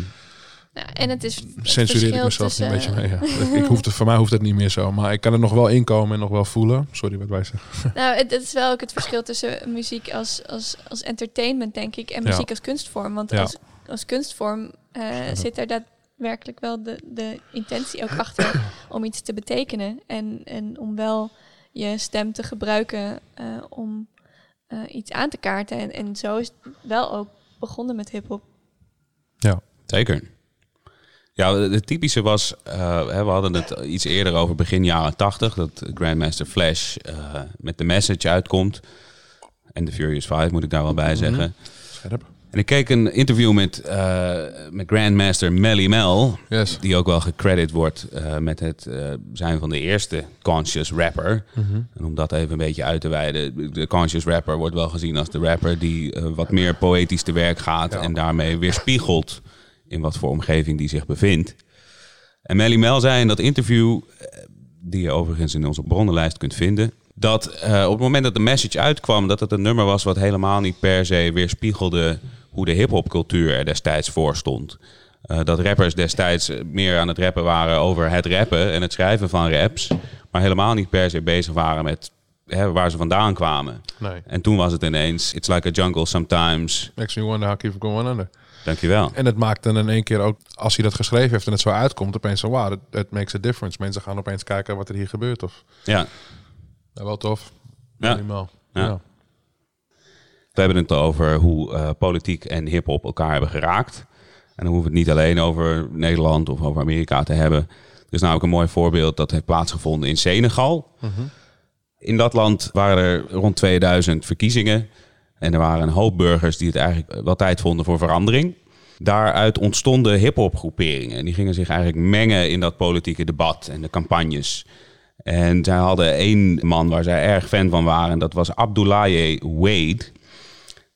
A: Nou, en het is het
C: Censureer ik mezelf een beetje mee. Ja. ik hoef het, voor mij hoeft dat niet meer zo. Maar ik kan er nog wel inkomen en nog wel voelen. Sorry wat wij zeggen.
A: Nou, het, het is wel ook het verschil tussen muziek als, als, als entertainment, denk ik, en
C: Ja.
A: muziek als kunstvorm. Want
C: Ja.
A: als, als kunstvorm eh, zit er daadwerkelijk wel de, de intentie ook achter om iets te betekenen. En, en om wel je stem te gebruiken eh, om eh, iets aan te kaarten. En, en zo is het wel ook begonnen met hip-hop.
B: Zeker. Ja, het typische was, eh, hè, we hadden het iets eerder over begin jaren 80, dat Grandmaster Flash eh, met de message uitkomt. En de Furious Five moet ik daar wel bij zeggen.
C: Scherp.
B: En ik keek een interview met, eh, met Grandmaster Melly Mel,
C: Yes.
B: die ook wel gecredit wordt eh, met het eh, zijn van de eerste conscious rapper.
C: Mhm.
B: En om dat even een beetje uit te wijden, de conscious rapper wordt wel gezien als de rapper die wat meer poëtisch te werk gaat
C: Ja.
B: en daarmee weerspiegelt in wat voor omgeving die zich bevindt. En Melly Mel zei in dat interview, die je overigens in onze bronnenlijst kunt vinden, dat op het moment dat de message uitkwam, dat het een nummer was wat helemaal niet per se weerspiegelde hoe de hip-hopcultuur er destijds voor stond. Eh, dat rappers destijds meer aan het rappen waren over het rappen en het schrijven van raps, maar helemaal niet per se bezig waren met hè, waar ze vandaan kwamen.
C: Nee.
B: En toen was het ineens, it's like a jungle sometimes.
C: Makes me wonder how keep going under.
B: Dankjewel.
C: En het maakt dan in één keer ook, als hij dat geschreven heeft en het zo uitkomt, opeens zo, wow, that, makes a difference. Mensen gaan opeens kijken wat er hier gebeurt. Of,
B: Ja.
C: nou, wel tof.
B: Ja.
C: Minimaal.
B: Ja. We hebben het over hoe eh, politiek en hip-hop elkaar hebben geraakt. En dan hoeven we het niet alleen over Nederland of over Amerika te hebben. Er is namelijk een mooi voorbeeld dat heeft plaatsgevonden in Senegal. In dat land waren er rond 2000 verkiezingen. En er waren een hoop burgers die het eigenlijk wel tijd vonden voor verandering. Daaruit ontstonden hip-hop groeperingen. En die gingen zich eigenlijk mengen in dat politieke debat en de campagnes. En zij hadden één man waar zij erg fan van waren. En dat was Abdoulaye Wade.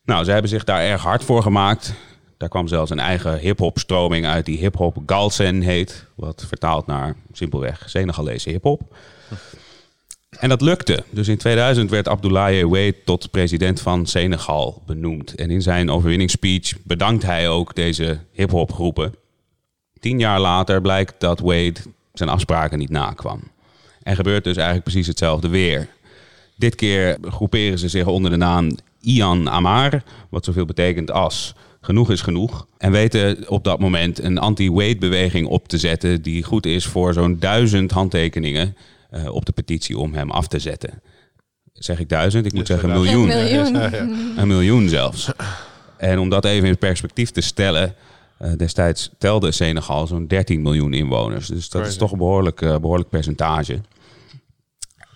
B: Nou, ze hebben zich daar erg hard voor gemaakt. Daar kwam zelfs een eigen hip-hop stroming uit die hip-hop Galsen heet. Wat vertaald naar simpelweg Senegalese hip-hop. En dat lukte. Dus in 2000 werd Abdoulaye Wade tot president van Senegal benoemd. En in zijn overwinningsspeech bedankt hij ook deze hip-hop groepen. Tien jaar later blijkt dat Wade zijn afspraken niet nakwam. En gebeurt dus eigenlijk precies hetzelfde weer. Dit keer groeperen ze zich onder de naam Ian Amar, wat zoveel betekent als genoeg is genoeg. En weten op dat moment een anti-Wade-beweging op te zetten die goed is voor zo'n duizend handtekeningen uh, op de petitie om hem af te zetten. Zeg ik duizend? Ik moet zeggen miljoen.
A: Een miljoen.
C: Ja, ja.
B: Een miljoen zelfs. En om dat even in perspectief te stellen, eh, destijds telde Senegal zo'n 13 miljoen inwoners. Dus dat is toch een behoorlijk, eh, behoorlijk percentage.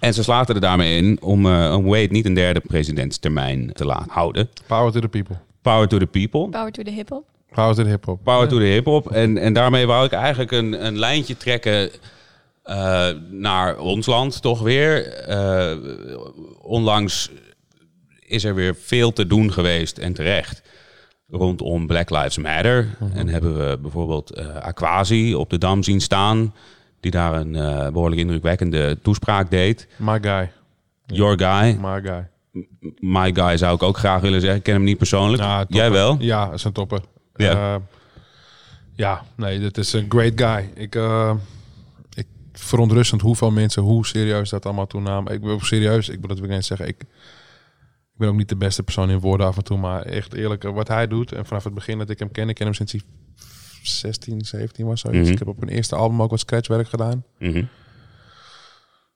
B: En ze slaten er daarmee in om, eh om Wade niet een derde presidentstermijn te laten houden.
C: Power to the people.
B: Power to the people.
A: Power to the hip-hop.
C: Power to the hip-hop.
B: Power to the hip-hop. En, en daarmee wou ik eigenlijk een, een lijntje trekken eh, naar ons land, toch weer. Eh, onlangs is er weer veel te doen geweest en terecht rondom Black Lives Matter. En hebben we bijvoorbeeld eh Aquasi op de Dam zien staan, die daar een eh, behoorlijk indrukwekkende toespraak deed.
C: My guy.
B: Your guy,
C: My guy.
B: my guy zou ik ook graag willen zeggen. Ik ken hem niet persoonlijk.
C: Ja.
B: Jij wel?
C: Ja, dat is een topper.
B: Ja.
C: Ja, ja nee, dit is een great guy. Ik, eh, ik verontrustend hoeveel mensen, hoe serieus dat allemaal toenamen. Ik ben ook serieus, ik wil dat wil ik niet zeggen. Ik, ik ben ook niet de beste persoon in woorden af en toe, maar echt eerlijk, eh, wat hij doet. En vanaf het begin dat ik hem ken, ik ken hem sinds hij 16, 17 was. Zoiets.
B: Mhm.
C: Ik heb op mijn eerste album ook wat scratchwerk gedaan.
B: Mhm.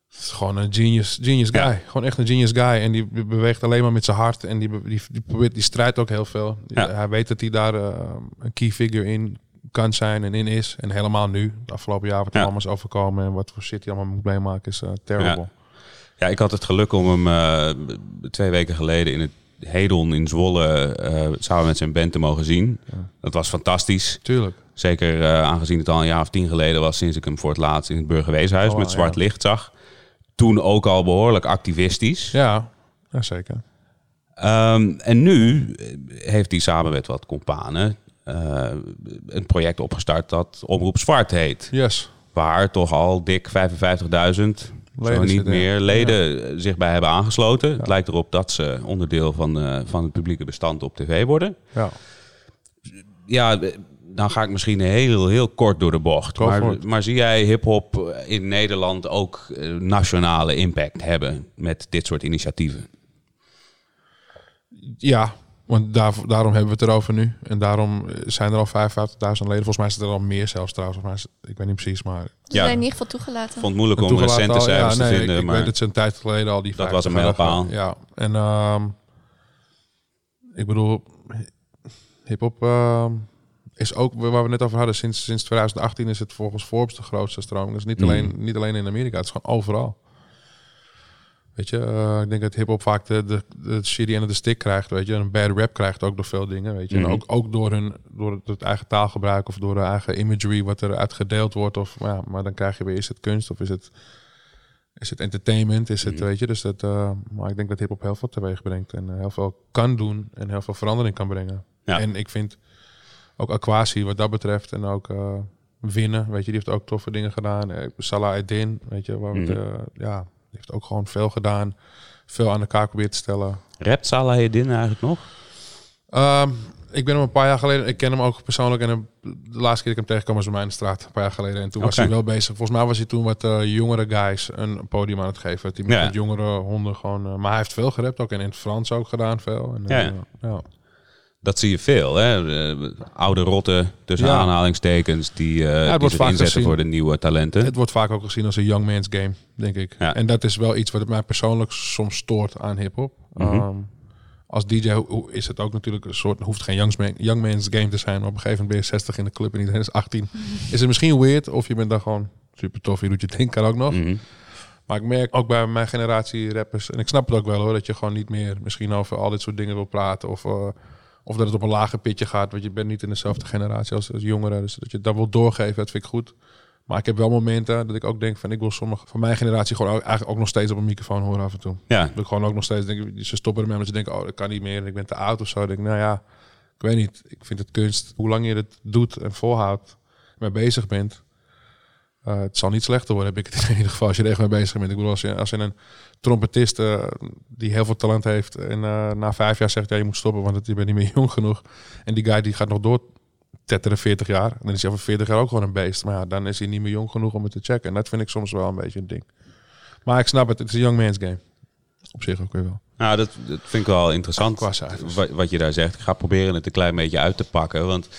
C: Het is gewoon een genius, genius guy.
B: Ja.
C: Gewoon echt een genius guy. En die be- beweegt alleen maar met zijn hart. En die, die, die, probeert, die strijdt ook heel veel.
B: Ja.
C: Hij weet dat hij daar eh, een key figure in kan zijn en in is. En helemaal nu, de afgelopen jaar, wat er
B: Ja.
C: allemaal is overkomen. En wat voor shit hij allemaal moet meemaken, is eh, terrible.
B: Ja, ik had het geluk om hem eh, twee weken geleden in het Hedon in Zwolle eh, samen met zijn band te mogen zien. Dat was fantastisch.
C: Tuurlijk.
B: Zeker eh, aangezien het al een jaar of tien geleden was sinds ik hem voor het laatst in het Burgerweeshuis
C: Oh,
B: met zwart
C: ja.
B: licht zag. Toen ook al behoorlijk activistisch.
C: Ja, ja zeker.
B: Ehm, en nu eh, heeft hij samen met wat companen een project opgestart dat Omroep Zwart heet.
C: Yes.
B: Waar toch al dik 55.000, zo niet meer, leden zich bij hebben aangesloten. Het lijkt erop dat ze onderdeel van, eh, van het publieke bestand op tv worden.
C: Ja.
B: Ja, dan ga ik misschien heel, heel kort door de bocht. Maar, maar zie jij hip-hop in Nederland ook eh, nationale impact hebben met dit soort initiatieven?
C: Ja, want daar, daarom hebben we het erover nu. En daarom zijn er al 55.000 leden. Volgens mij is het er al meer zelfs trouwens. Volgens mij is- ik weet niet precies, maar...
A: Ze
B: Ja.
A: zijn in ieder geval toegelaten.
B: Ik vond het moeilijk om recente cijfers
C: ja, nee,
B: te vinden.
C: Ik, ik
B: maar
C: weet dat ze een tijd geleden al die
B: Dat was een
C: 50 hadden
B: mijlpaal.
C: Ja, en ehm, ik bedoel, hip-hop ehm, is ook waar we het net over hadden. Sinds, sinds 2018 is het volgens Forbes de grootste stroming. Dat is niet,
B: Mm.
C: alleen, niet alleen in Amerika, het is gewoon overal. Weet je, eh, ik denk dat hip-hop vaak de, de, de en de stick krijgt. Weet je, een bad rap krijgt ook door veel dingen. Weet je,
B: Mhm.
C: en ook, ook door, hun, door het, eigen taalgebruik of door de eigen imagery wat er uitgedeeld wordt. Of, ja, maar dan krijg je weer, is het kunst of is het is het entertainment, is het,
B: Mhm.
C: weet je. Dus dat, eh, maar ik denk dat hip-hop heel veel teweeg brengt en eh, heel veel kan doen en heel veel verandering kan brengen.
B: Ja.
C: En ik vind ook Aquasi wat dat betreft en ook winnen, weet je, die heeft ook toffe dingen gedaan. Salah Eddin, weet je, waar
B: Mhm.
C: eh, ja, die heeft ook gewoon veel gedaan, veel aan elkaar probeert te stellen.
B: rapt Salah Eddin eigenlijk nog?
C: Ehm, ik ben hem een paar jaar geleden, ik ken hem ook persoonlijk en de laatste keer dat ik hem tegenkwam was bij mij in de straat, een paar jaar geleden. En toen was hij wel bezig. Volgens mij was hij toen wat eh, jongere guys een podium aan het geven. Die met
B: Ja.
C: jongere honden gewoon. eh, maar hij heeft veel gerept ook en in het Frans ook gedaan veel. En,
B: Ja,
C: eh,
B: ja.
C: Ja.
B: Dat zie je veel, hè? Eh, oude rotten, tussen
C: Ja.
B: aanhalingstekens, die, eh
C: wordt
B: zich
C: vaak
B: inzetten
C: gezien.
B: voor de nieuwe talenten.
C: Het wordt vaak ook gezien als een young man's game, denk ik.
B: Ja.
C: En dat is wel iets wat mij persoonlijk soms stoort aan hip-hop.
B: Mhm.
C: Ehm, als DJ is het ook natuurlijk een soort, hoeft geen young, man, young man's game te zijn, maar op een gegeven moment ben je 60 in de club en iedereen is 18. is het misschien weird of je bent dan gewoon super tof, je doet je ding, kan ook nog.
B: Mhm.
C: Maar ik merk ook bij mijn generatie rappers, en ik snap het ook wel hoor, dat je gewoon niet meer misschien over al dit soort dingen wil praten. Of, eh, of dat het op een lager pitje gaat, want je bent niet in dezelfde generatie als, als jongeren. Dus dat je dat wil doorgeven, dat vind ik goed. Maar ik heb wel momenten dat ik ook denk van ik wil sommige van mijn generatie gewoon ook, eigenlijk ook nog steeds op een microfoon horen af en toe.
B: Ja,
C: Dat ik gewoon ook nog steeds denk, ze stoppen ermee omdat ze denken, oh dat kan niet meer en ik ben te oud of zo. Dan denk ik, nou ja, ik weet niet. Ik vind het kunst, hoe lang je het doet en volhoudt, mee bezig bent. Eh, het zal niet slechter worden, heb ik het in ieder geval, als je er echt mee bezig bent. Ik bedoel, als je, als je een trompetist eh, die heel veel talent heeft en eh, na vijf jaar zegt, ja, je moet stoppen, want je bent niet meer jong genoeg. En die guy die gaat nog door tetteren 40 jaar. En dan is hij over 40 jaar ook gewoon een beest. Maar ja, dan is hij niet meer jong genoeg om het te checken. En dat vind ik soms wel een beetje een ding. Maar ik snap het, het is een young man's game. Op zich ook weer wel.
B: nou, dat, dat vind ik wel interessant wat, wat je daar zegt. Ik ga proberen het een klein beetje uit te pakken. Want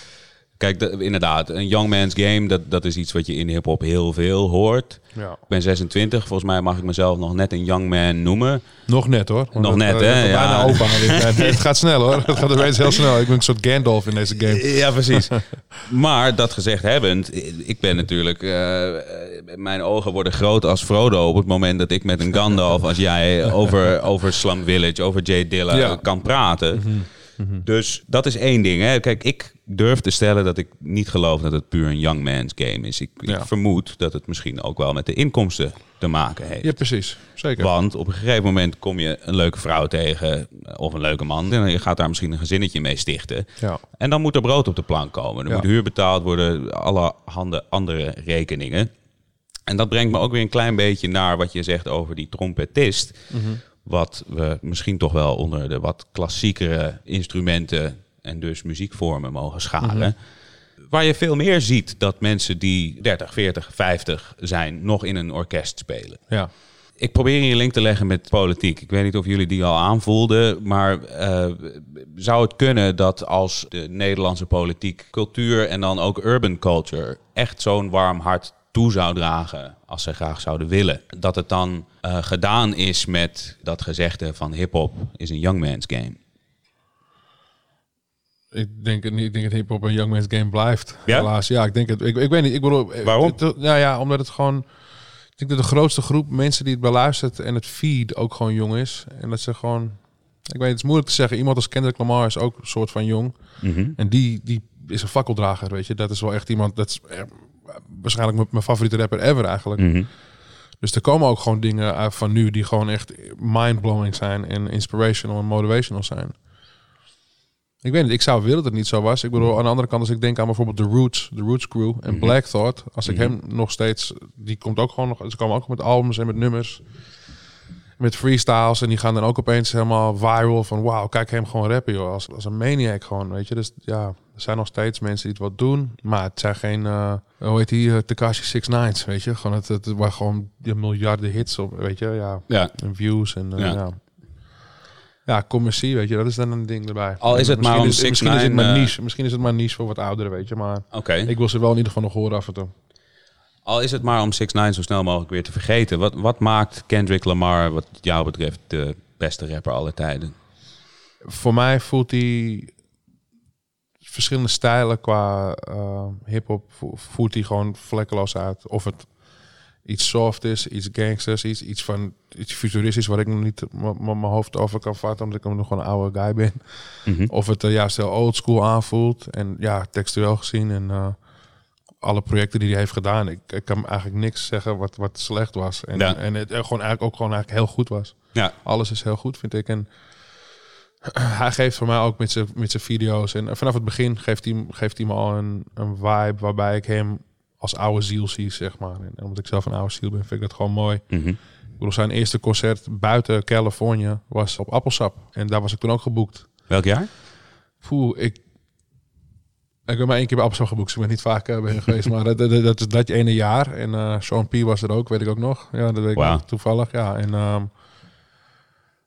B: kijk, de- inderdaad, een young man's game, dat, dat is iets wat je in hip-hop heel veel hoort.
C: Ja.
B: Ik ben 26, volgens mij mag ik mezelf nog net een young man noemen.
C: Nog net hoor. Want
B: Nog
C: het,
B: net,
C: eh,
B: hè? Ja.
C: Bijna opa. Het, het gaat snel hoor. Het gaat opeens heel snel. Ik ben een soort Gandalf in deze game.
B: Ja, precies. maar dat gezegd hebbend, ik ben natuurlijk... eh, mijn ogen worden groot als Frodo op het moment dat ik met een Gandalf als jij over, over Slum Village, over Jay Dilla
C: Ja. Mhm.
B: kan praten. Dus dat is één ding. Hè. Kijk, ik durf te stellen dat ik niet geloof dat het puur een young man's game is. Ik, vermoed dat het misschien ook wel met de inkomsten te maken heeft.
C: Ja, precies. Zeker.
B: Want op een gegeven moment kom je een leuke vrouw tegen of een leuke man. En je gaat daar misschien een gezinnetje mee stichten.
C: Ja.
B: En dan moet er brood op de plank komen. Er
C: Ja.
B: moet huur betaald worden, alle handen andere rekeningen. En dat brengt me ook weer een klein beetje naar wat je zegt over die trompetist. Wat we misschien toch wel onder de wat klassiekere instrumenten en dus muziekvormen mogen scharen. Waar je veel meer ziet dat mensen die 30, 40, 50 zijn nog in een orkest spelen.
C: Ja.
B: Ik probeer hier een link te leggen met politiek. Ik weet niet of jullie die al aanvoelden, maar eh, zou het kunnen dat als de Nederlandse politiek cultuur en dan ook urban culture echt zo'n warm hart toe zou dragen als ze graag zouden willen, dat het dan eh, gedaan is met dat gezegde van hip-hop is een young man's game?
C: Ik denk het niet. Ik denk dat hip-hop een young man's game blijft.
B: Ja?
C: Helaas. Ja, ik denk het. Ik, ik weet niet. Ik bedoel, eh,
B: Waarom?
C: het- nou ja, omdat het gewoon. Ik denk dat de grootste groep mensen die het beluistert en het feed ook gewoon jong is. En dat ze gewoon. Ik weet, het is moeilijk te zeggen. Iemand als Kendrick Lamar is ook een soort van jong. En die, die is een fakkeldrager, weet je. Dat is wel echt iemand. Dat is eh, waarschijnlijk mijn, mijn favoriete rapper ever eigenlijk.
B: Mhm.
C: Dus er komen ook gewoon dingen van nu die gewoon echt mind-blowing zijn en inspirational en motivational zijn. Ik weet niet, ik zou willen dat het niet zo was. Ik bedoel, aan de andere kant, als ik denk aan bijvoorbeeld The Roots, The Roots Crew en Black Thought, als ik hem nog steeds, die komt ook gewoon nog, ze komen ook met albums en met nummers, met freestyles en die gaan dan ook opeens helemaal viral van wauw, kijk hem gewoon rappen joh, als, als een maniac gewoon, weet je. Dus ja, er zijn nog steeds mensen die het wat doen, maar het zijn geen, eh hoe heet die, uh, Tekashi 69's, weet je. Gewoon het, het waar gewoon die miljarden hits op, weet je, ja.
B: Ja.
C: En views en eh,
B: Ja.
C: ja. ja. commercie, weet je, dat is dan een ding erbij.
B: Al is het maar
C: Misschien
B: om
C: is- Misschien is het
B: 6ix9ine,
C: maar
B: eh,
C: niche. Misschien is het maar niche voor wat ouderen, weet je. Maar
B: Oké.
C: ik wil ze wel in ieder geval nog horen af en toe.
B: Al is het maar om 6 9 zo snel mogelijk weer te vergeten. Wat, wat maakt Kendrick Lamar, wat jou betreft, de beste rapper aller tijden?
C: Voor mij voelt hij verschillende stijlen qua eh hip-hop. vo- Voelt hij gewoon vlekkeloos uit. Of het iets soft is, iets gangsters, iets, iets van iets futuristisch waar ik nog niet mijn hoofd over kan vatten, omdat ik nog gewoon een oude guy ben.
B: Mhm.
C: Of het er juist heel old school aanvoelt. En ja, textueel gezien en eh, alle projecten die hij heeft gedaan. Ik, ik kan eigenlijk niks zeggen wat, wat slecht was. En,
B: Ja.
C: en het gewoon eigenlijk ook gewoon eigenlijk heel goed was.
B: Ja,
C: Alles is heel goed, vind ik. En hij geeft voor mij ook met zijn, met zijn video's. En vanaf het begin geeft hij, geeft hij me al een, een vibe waarbij ik hem als oude ziel zie, zeg maar. En omdat ik zelf een oude ziel ben, vind ik dat gewoon mooi.
B: Mhm.
C: Ik bedoel, zijn eerste concert buiten Californië was op Appelsap. En daar was ik toen ook geboekt.
B: welk jaar?
C: Poeh, ik... Ik ben maar één keer bij Appelsap geboekt. dus Ik ben niet vaak eh, geweest. Maar dat, dat, dat is dat ene jaar. En eh Sean P was er ook, weet ik ook nog. Ja, dat weet ik toevallig. Ja, en... ehm,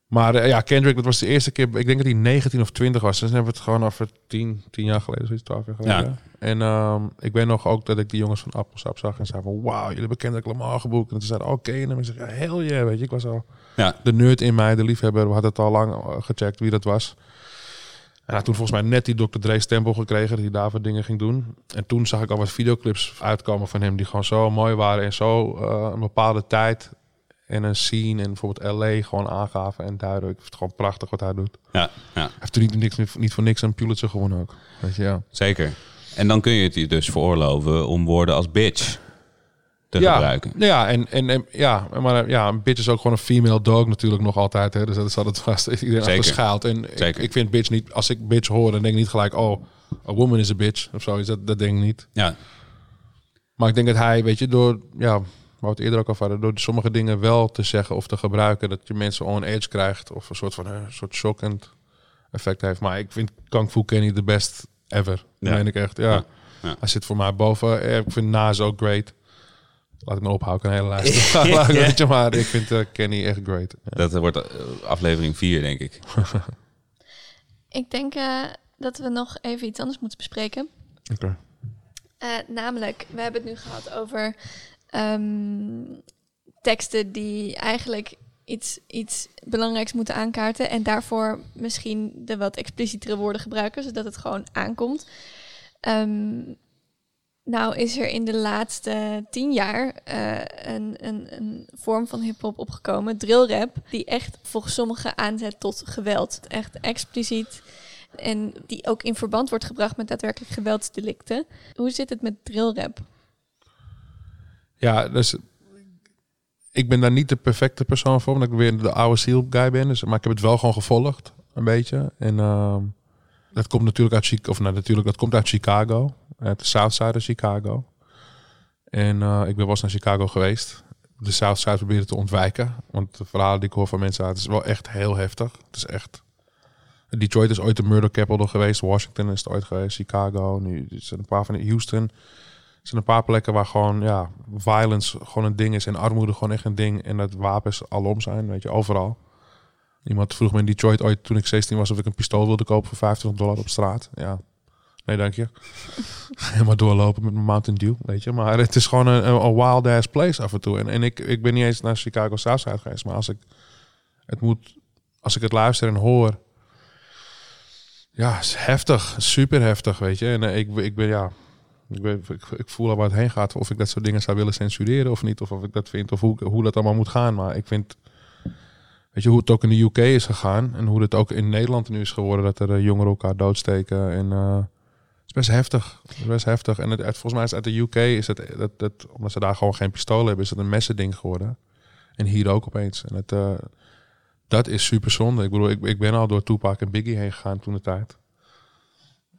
C: Maar eh, ja, Kendrick, dat was de eerste keer. Ik denk dat hij 19 of 20 was. Dus dan hebben we het gewoon over 10, 10 jaar geleden, zoiets 12 jaar geleden.
B: Ja.
C: En ehm, ik weet nog ook dat ik die jongens van Appelsap zag en zei van, wauw, jullie hebben Kendrick Lamar geboekt. En toen zeiden, oké, en dan zeg ik, hell yeah, weet je. Ik was al
B: Ja.
C: de nerd in mij, de liefhebber, we hadden het al lang eh, gecheckt wie dat was. En hij had toen volgens mij net die Dr. Dre stempel gekregen, dat hij daarvoor dingen ging doen. En toen zag ik al wat videoclips uitkomen van hem die gewoon zo mooi waren en zo eh, een bepaalde tijd en een scene en bijvoorbeeld LA gewoon aangaven en duiden. Ik vind het gewoon prachtig wat hij doet.
B: Ja, ja,
C: Hij heeft er niet, niks, niet voor niks een Pulitzer gewonnen ook. Weet je, ja.
B: zeker. En dan kun je het je dus veroorloven om woorden als bitch te
C: ja,
B: gebruiken.
C: Ja, en, en, en ja, maar ja, een bitch is ook gewoon een female dog natuurlijk nog altijd. Hè, dus dat is altijd vast iedereen
B: Zeker.
C: achter schaalt. En ik vind bitch niet, als ik bitch hoor, dan denk ik niet gelijk, oh, a woman is a bitch of zoiets. Dat, dat denk ik niet.
B: Ja,
C: Maar ik denk dat hij, weet je, door, ja, waar we het eerder ook al hadden, door sommige dingen wel te zeggen of te gebruiken, dat je mensen on edge krijgt of een soort van eh, een soort shockend effect heeft. Maar ik vind Kung Fu Kenny de best ever. Dat
B: Ja.
C: meen ik echt, ja.
B: Ja. Ja.
C: Hij zit voor mij boven. Eh, Ik vind Nas ook great. Laat ik me ophouden, een hele lijst. Laat ik- weet je, maar ik vind eh, Kenny echt great. Ja.
B: dat wordt aflevering 4, denk ik.
A: Ik denk eh, dat we nog even iets anders moeten bespreken.
C: Oké.
A: Eh, namelijk, we hebben het nu gehad over ehm, teksten die eigenlijk iets, iets belangrijks moeten aankaarten. En daarvoor misschien de wat explicietere woorden gebruiken, zodat het gewoon aankomt. Ehm, nou is er in de laatste tien jaar eh, een, een, een vorm van hip-hop opgekomen, drillrap, die echt volgens sommigen aanzet tot geweld. Echt expliciet. En die ook in verband wordt gebracht met daadwerkelijk geweldsdelicten. Hoe zit het met drillrap?
C: Ja, dus ik ben daar niet de perfecte persoon voor, omdat ik weer de oude seal guy ben. Dus, maar ik heb het wel gewoon gevolgd, een beetje. En ehm, dat komt natuurlijk uit Chicago, of nou, natuurlijk, dat komt uit Chicago, uit de South Side of Chicago. En eh, ik ben wel naar Chicago geweest. De South Side proberen te ontwijken, want de verhalen die ik hoor van mensen uit, is wel echt heel heftig. Het is echt. Detroit is ooit de murder capital geweest. Washington is het ooit geweest. Chicago. Nu zijn een paar van Houston. Zijn een paar plekken waar gewoon ja, violence gewoon een ding is en armoede gewoon echt een ding en dat wapens alom zijn, weet je, overal. Iemand vroeg me in Detroit ooit toen ik 16 was of ik een pistool wilde kopen voor 50 dollar op straat. Ja, nee dank je. Helemaal doorlopen met mijn Mountain Dew, weet je. Maar het is gewoon een, wild ass place af en toe. En, en ik, ik ben niet eens naar Chicago Southside geweest, maar als ik het moet, als ik het luister en hoor, ja, is heftig, super heftig, weet je. En eh, ik, ik ben ja, ik, weet, ik, ik voel al waar het heen gaat. Of ik dat soort dingen zou willen censureren of niet. Of of ik dat vind. Of hoe, hoe dat allemaal moet gaan. Maar ik vind... Weet je hoe het ook in de UK is gegaan. En hoe het ook in Nederland nu is geworden. Dat er eh, jongeren elkaar doodsteken. En eh, het is best heftig. Het is best heftig. En het, volgens mij is uit de UK... Is het, dat, omdat ze daar gewoon geen pistolen hebben... Is het een messending geworden. En hier ook opeens. En het, eh, dat is super zonde. Ik bedoel, ik, ik ben al door Tupac en Biggie heen gegaan toen de tijd.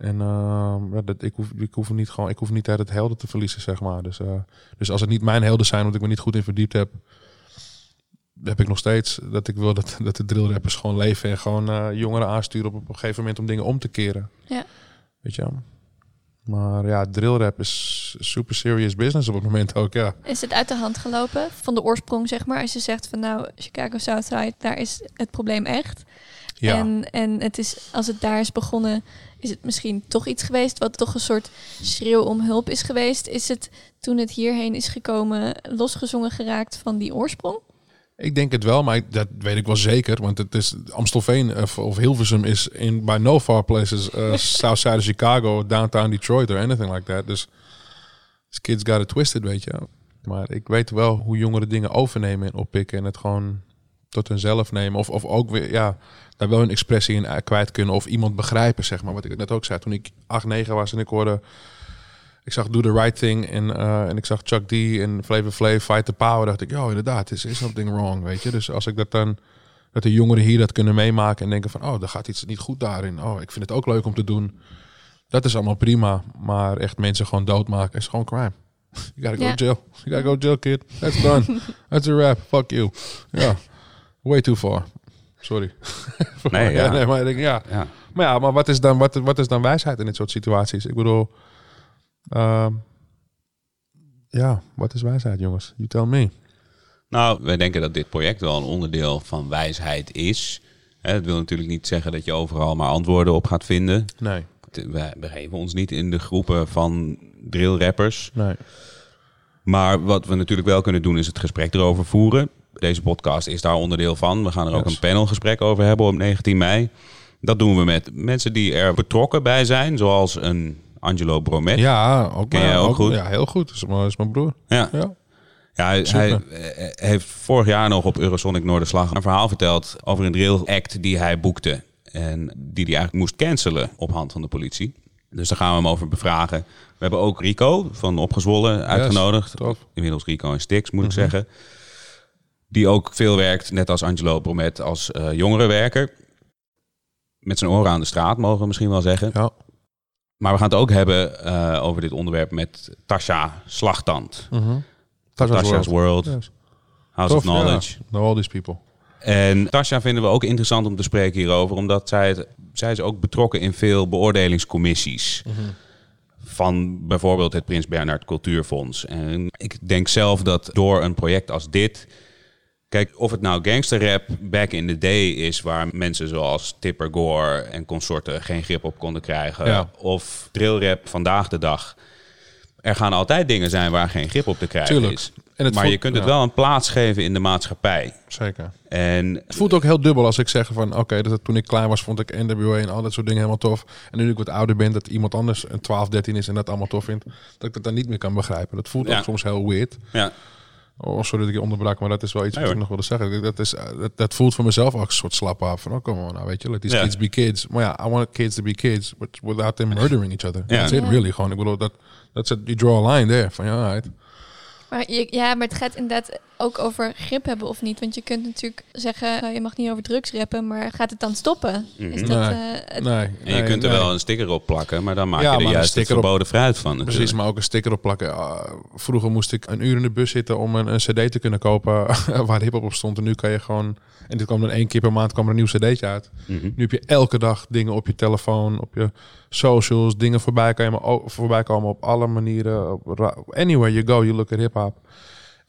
C: En ehm, ja, dat, ik, hoef, ik, hoef niet gewoon, ik hoef niet uit het helden te verliezen, zeg maar. Dus, eh, dus als het niet mijn helden zijn, omdat ik me niet goed in verdiept heb, heb ik nog steeds dat ik wil dat, dat de drillrappers gewoon leven en gewoon eh, jongeren aansturen op, op een gegeven moment om dingen om te keren.
A: Ja.
C: Weet je? Maar ja, drillrap is super serious business op het moment ook, ja.
A: Is het uit de hand gelopen van de oorsprong, zeg maar? Als je zegt van nou, Chicago Southside, daar is het probleem echt.
C: Ja,
A: En, en het is, als het daar is begonnen, is het misschien toch iets geweest wat toch een soort schreeuw om hulp is geweest. Is het toen het hierheen is gekomen losgezongen geraakt van die oorsprong?
C: ik denk het wel, maar dat weet ik wel zeker. Want het is Amstelveen of, of Hilversum is in by no far places uh, south side of Chicago, downtown Detroit or anything like that. Dus kids got it twisted, weet je. Maar ik weet wel hoe jongeren dingen overnemen en oppikken en het gewoon tot hunzelf nemen. Of, of ook weer, ja, daar wel een expressie in eh, kwijt kunnen of iemand begrijpen, zeg maar. Wat ik net ook zei, toen ik 8, 9 was en ik hoorde... Ik zag Do The Right Thing en, eh, en ik zag Chuck D en Flavor Flav Fight The Power. dacht ik, ja, inderdaad, is is something wrong, weet je. Dus als ik dat dan... Dat de jongeren hier dat kunnen meemaken en denken van... Oh, er gaat iets niet goed daarin. Oh, ik vind het ook leuk om te doen. Dat is allemaal prima. Maar echt mensen gewoon doodmaken is gewoon crime. You gotta go jail. You gotta go jail, kid. That's done. That's a wrap. Fuck you. Ja. Way too far. Sorry.
B: Nee, ja.
C: nee, maar ik denk, ja.
B: Ja.
C: Maar ja, maar wat is dan, wat, wat is dan wijsheid in dit soort situaties? Ik bedoel, ehm, ja, wat is wijsheid, jongens? You tell me.
B: Nou, wij denken dat dit project wel een onderdeel van wijsheid is. Hè, Dat wil natuurlijk niet zeggen dat je overal maar antwoorden op gaat vinden.
C: Nee,
B: Wij begeven ons niet in de groepen van drillrappers.
C: nee.
B: Maar wat we natuurlijk wel kunnen doen is het gesprek erover voeren. Deze podcast is daar onderdeel van. We gaan er ook
C: Yes.
B: een panelgesprek over hebben op 19 mei. Dat doen we met mensen die er betrokken bij zijn, zoals een Angelo Bromet.
C: Ja, ook,
B: Ken jij ook goed?
C: Ja, heel goed. Dat is mijn, is mijn broer.
B: Ja.
C: Ja.
B: Ja, hij, eh, heeft vorig jaar nog op Eurosonic Noorderslag een verhaal verteld over een drill act die hij boekte. En die hij eigenlijk moest cancelen op hand van de politie. Dus daar gaan we hem over bevragen. We hebben ook Rico van Opgezwollen uitgenodigd. Inmiddels Rico en Stix, moet ik
C: Mhm.
B: zeggen. Die ook veel werkt, net als Angelo Bromet, als eh jongerenwerker. Met zijn oren aan de straat, mogen we misschien wel zeggen.
C: Ja.
B: Maar we gaan het ook hebben eh, over dit onderwerp met Tasha Slagtand.
C: Mhm. Tasha's
B: Tasha's World,
C: Yes.
B: House of Knowledge.
C: Ja. Know all these people.
B: En Tasha vinden we ook interessant om te spreken hierover, omdat zij, het, zij is ook betrokken in veel beoordelingscommissies. Van bijvoorbeeld het Prins Bernhard Cultuurfonds. En ik denk zelf dat door een project als dit. Kijk, of het nou gangsterrap back in the day is, waar mensen zoals Tipper Gore en consorten geen grip op konden krijgen.
C: Ja.
B: Of drillrap vandaag de dag. Er gaan altijd dingen zijn waar geen grip op te krijgen
C: Tuurlijk.
B: is.
C: En het
B: maar
C: voelt-
B: je kunt het
C: ja.
B: wel een plaats geven in de maatschappij.
C: Zeker.
B: En
C: Het voelt ook heel dubbel als ik zeg van... Oké, dat het toen ik klein was vond ik NWA en al dat soort dingen helemaal tof. En nu ik wat ouder ben, dat iemand anders een 12, 13 is en dat allemaal tof vindt. Dat ik dat dan niet meer kan begrijpen. Dat voelt
B: Ja.
C: ook soms heel weird.
B: ja,
C: Oh, sorry dat ik je onderbrak, maar dat is wel iets
B: Nee,
C: wat ik nog wilde zeggen. Dat, is, eh, dat, dat voelt voor mezelf ook een soort slap af. Van, oh, kom on, nou weet je, let these
B: Ja.
C: kids be kids. Maar ja, I want kids to be kids, but without them murdering each other.
B: Ja.
C: That's it, really. Gewoon, ik bedoel, dat, dat you draw a line there. Van, ja, right.
A: Maar je, ja, maar het gaat inderdaad ook over grip hebben of niet. Want je kunt natuurlijk zeggen, eh, je mag niet over drugs rappen, maar gaat het dan stoppen? Is
B: Mhm.
A: dat,
C: Nee.
A: eh, het-
C: Nee,
B: en je
C: nee,
B: kunt er
C: nee.
B: wel een sticker op plakken, maar dan maak
C: Ja,
B: je er juist het
C: op-
B: verboden fruit van.
C: Precies, maar ook een sticker op plakken. Ah, vroeger moest ik een uur in de bus zitten om een, een cd te kunnen kopen waar hip-hop op stond. En nu kan je gewoon, en dit kwam dan één keer per maand kwam er een nieuw cd'tje uit.
B: Mhm.
C: Nu heb je elke dag dingen op je telefoon, op je socials, dingen voorbij, kan je maar voorbij komen op alle manieren. Anywhere you go, you look at hip-hop.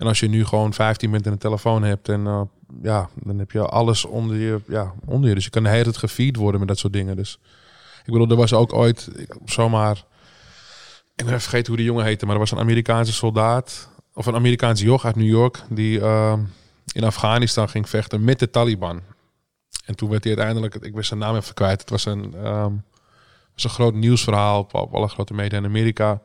C: En als je nu gewoon 15 minuten een telefoon hebt en eh, ja, dan heb je alles onder je, ja, onder je. Dus je kan de hele tijd gefeed worden met dat soort dingen. Dus ik bedoel, er was ook ooit ik, zomaar, ik ben vergeten hoe die jongen heette, maar er was een Amerikaanse soldaat of een Amerikaanse joch uit New York die eh, in Afghanistan ging vechten met de Taliban. En toen werd hij uiteindelijk, ik wist zijn naam even kwijt. Het was een, ehm, was een groot nieuwsverhaal op alle grote media in Amerika.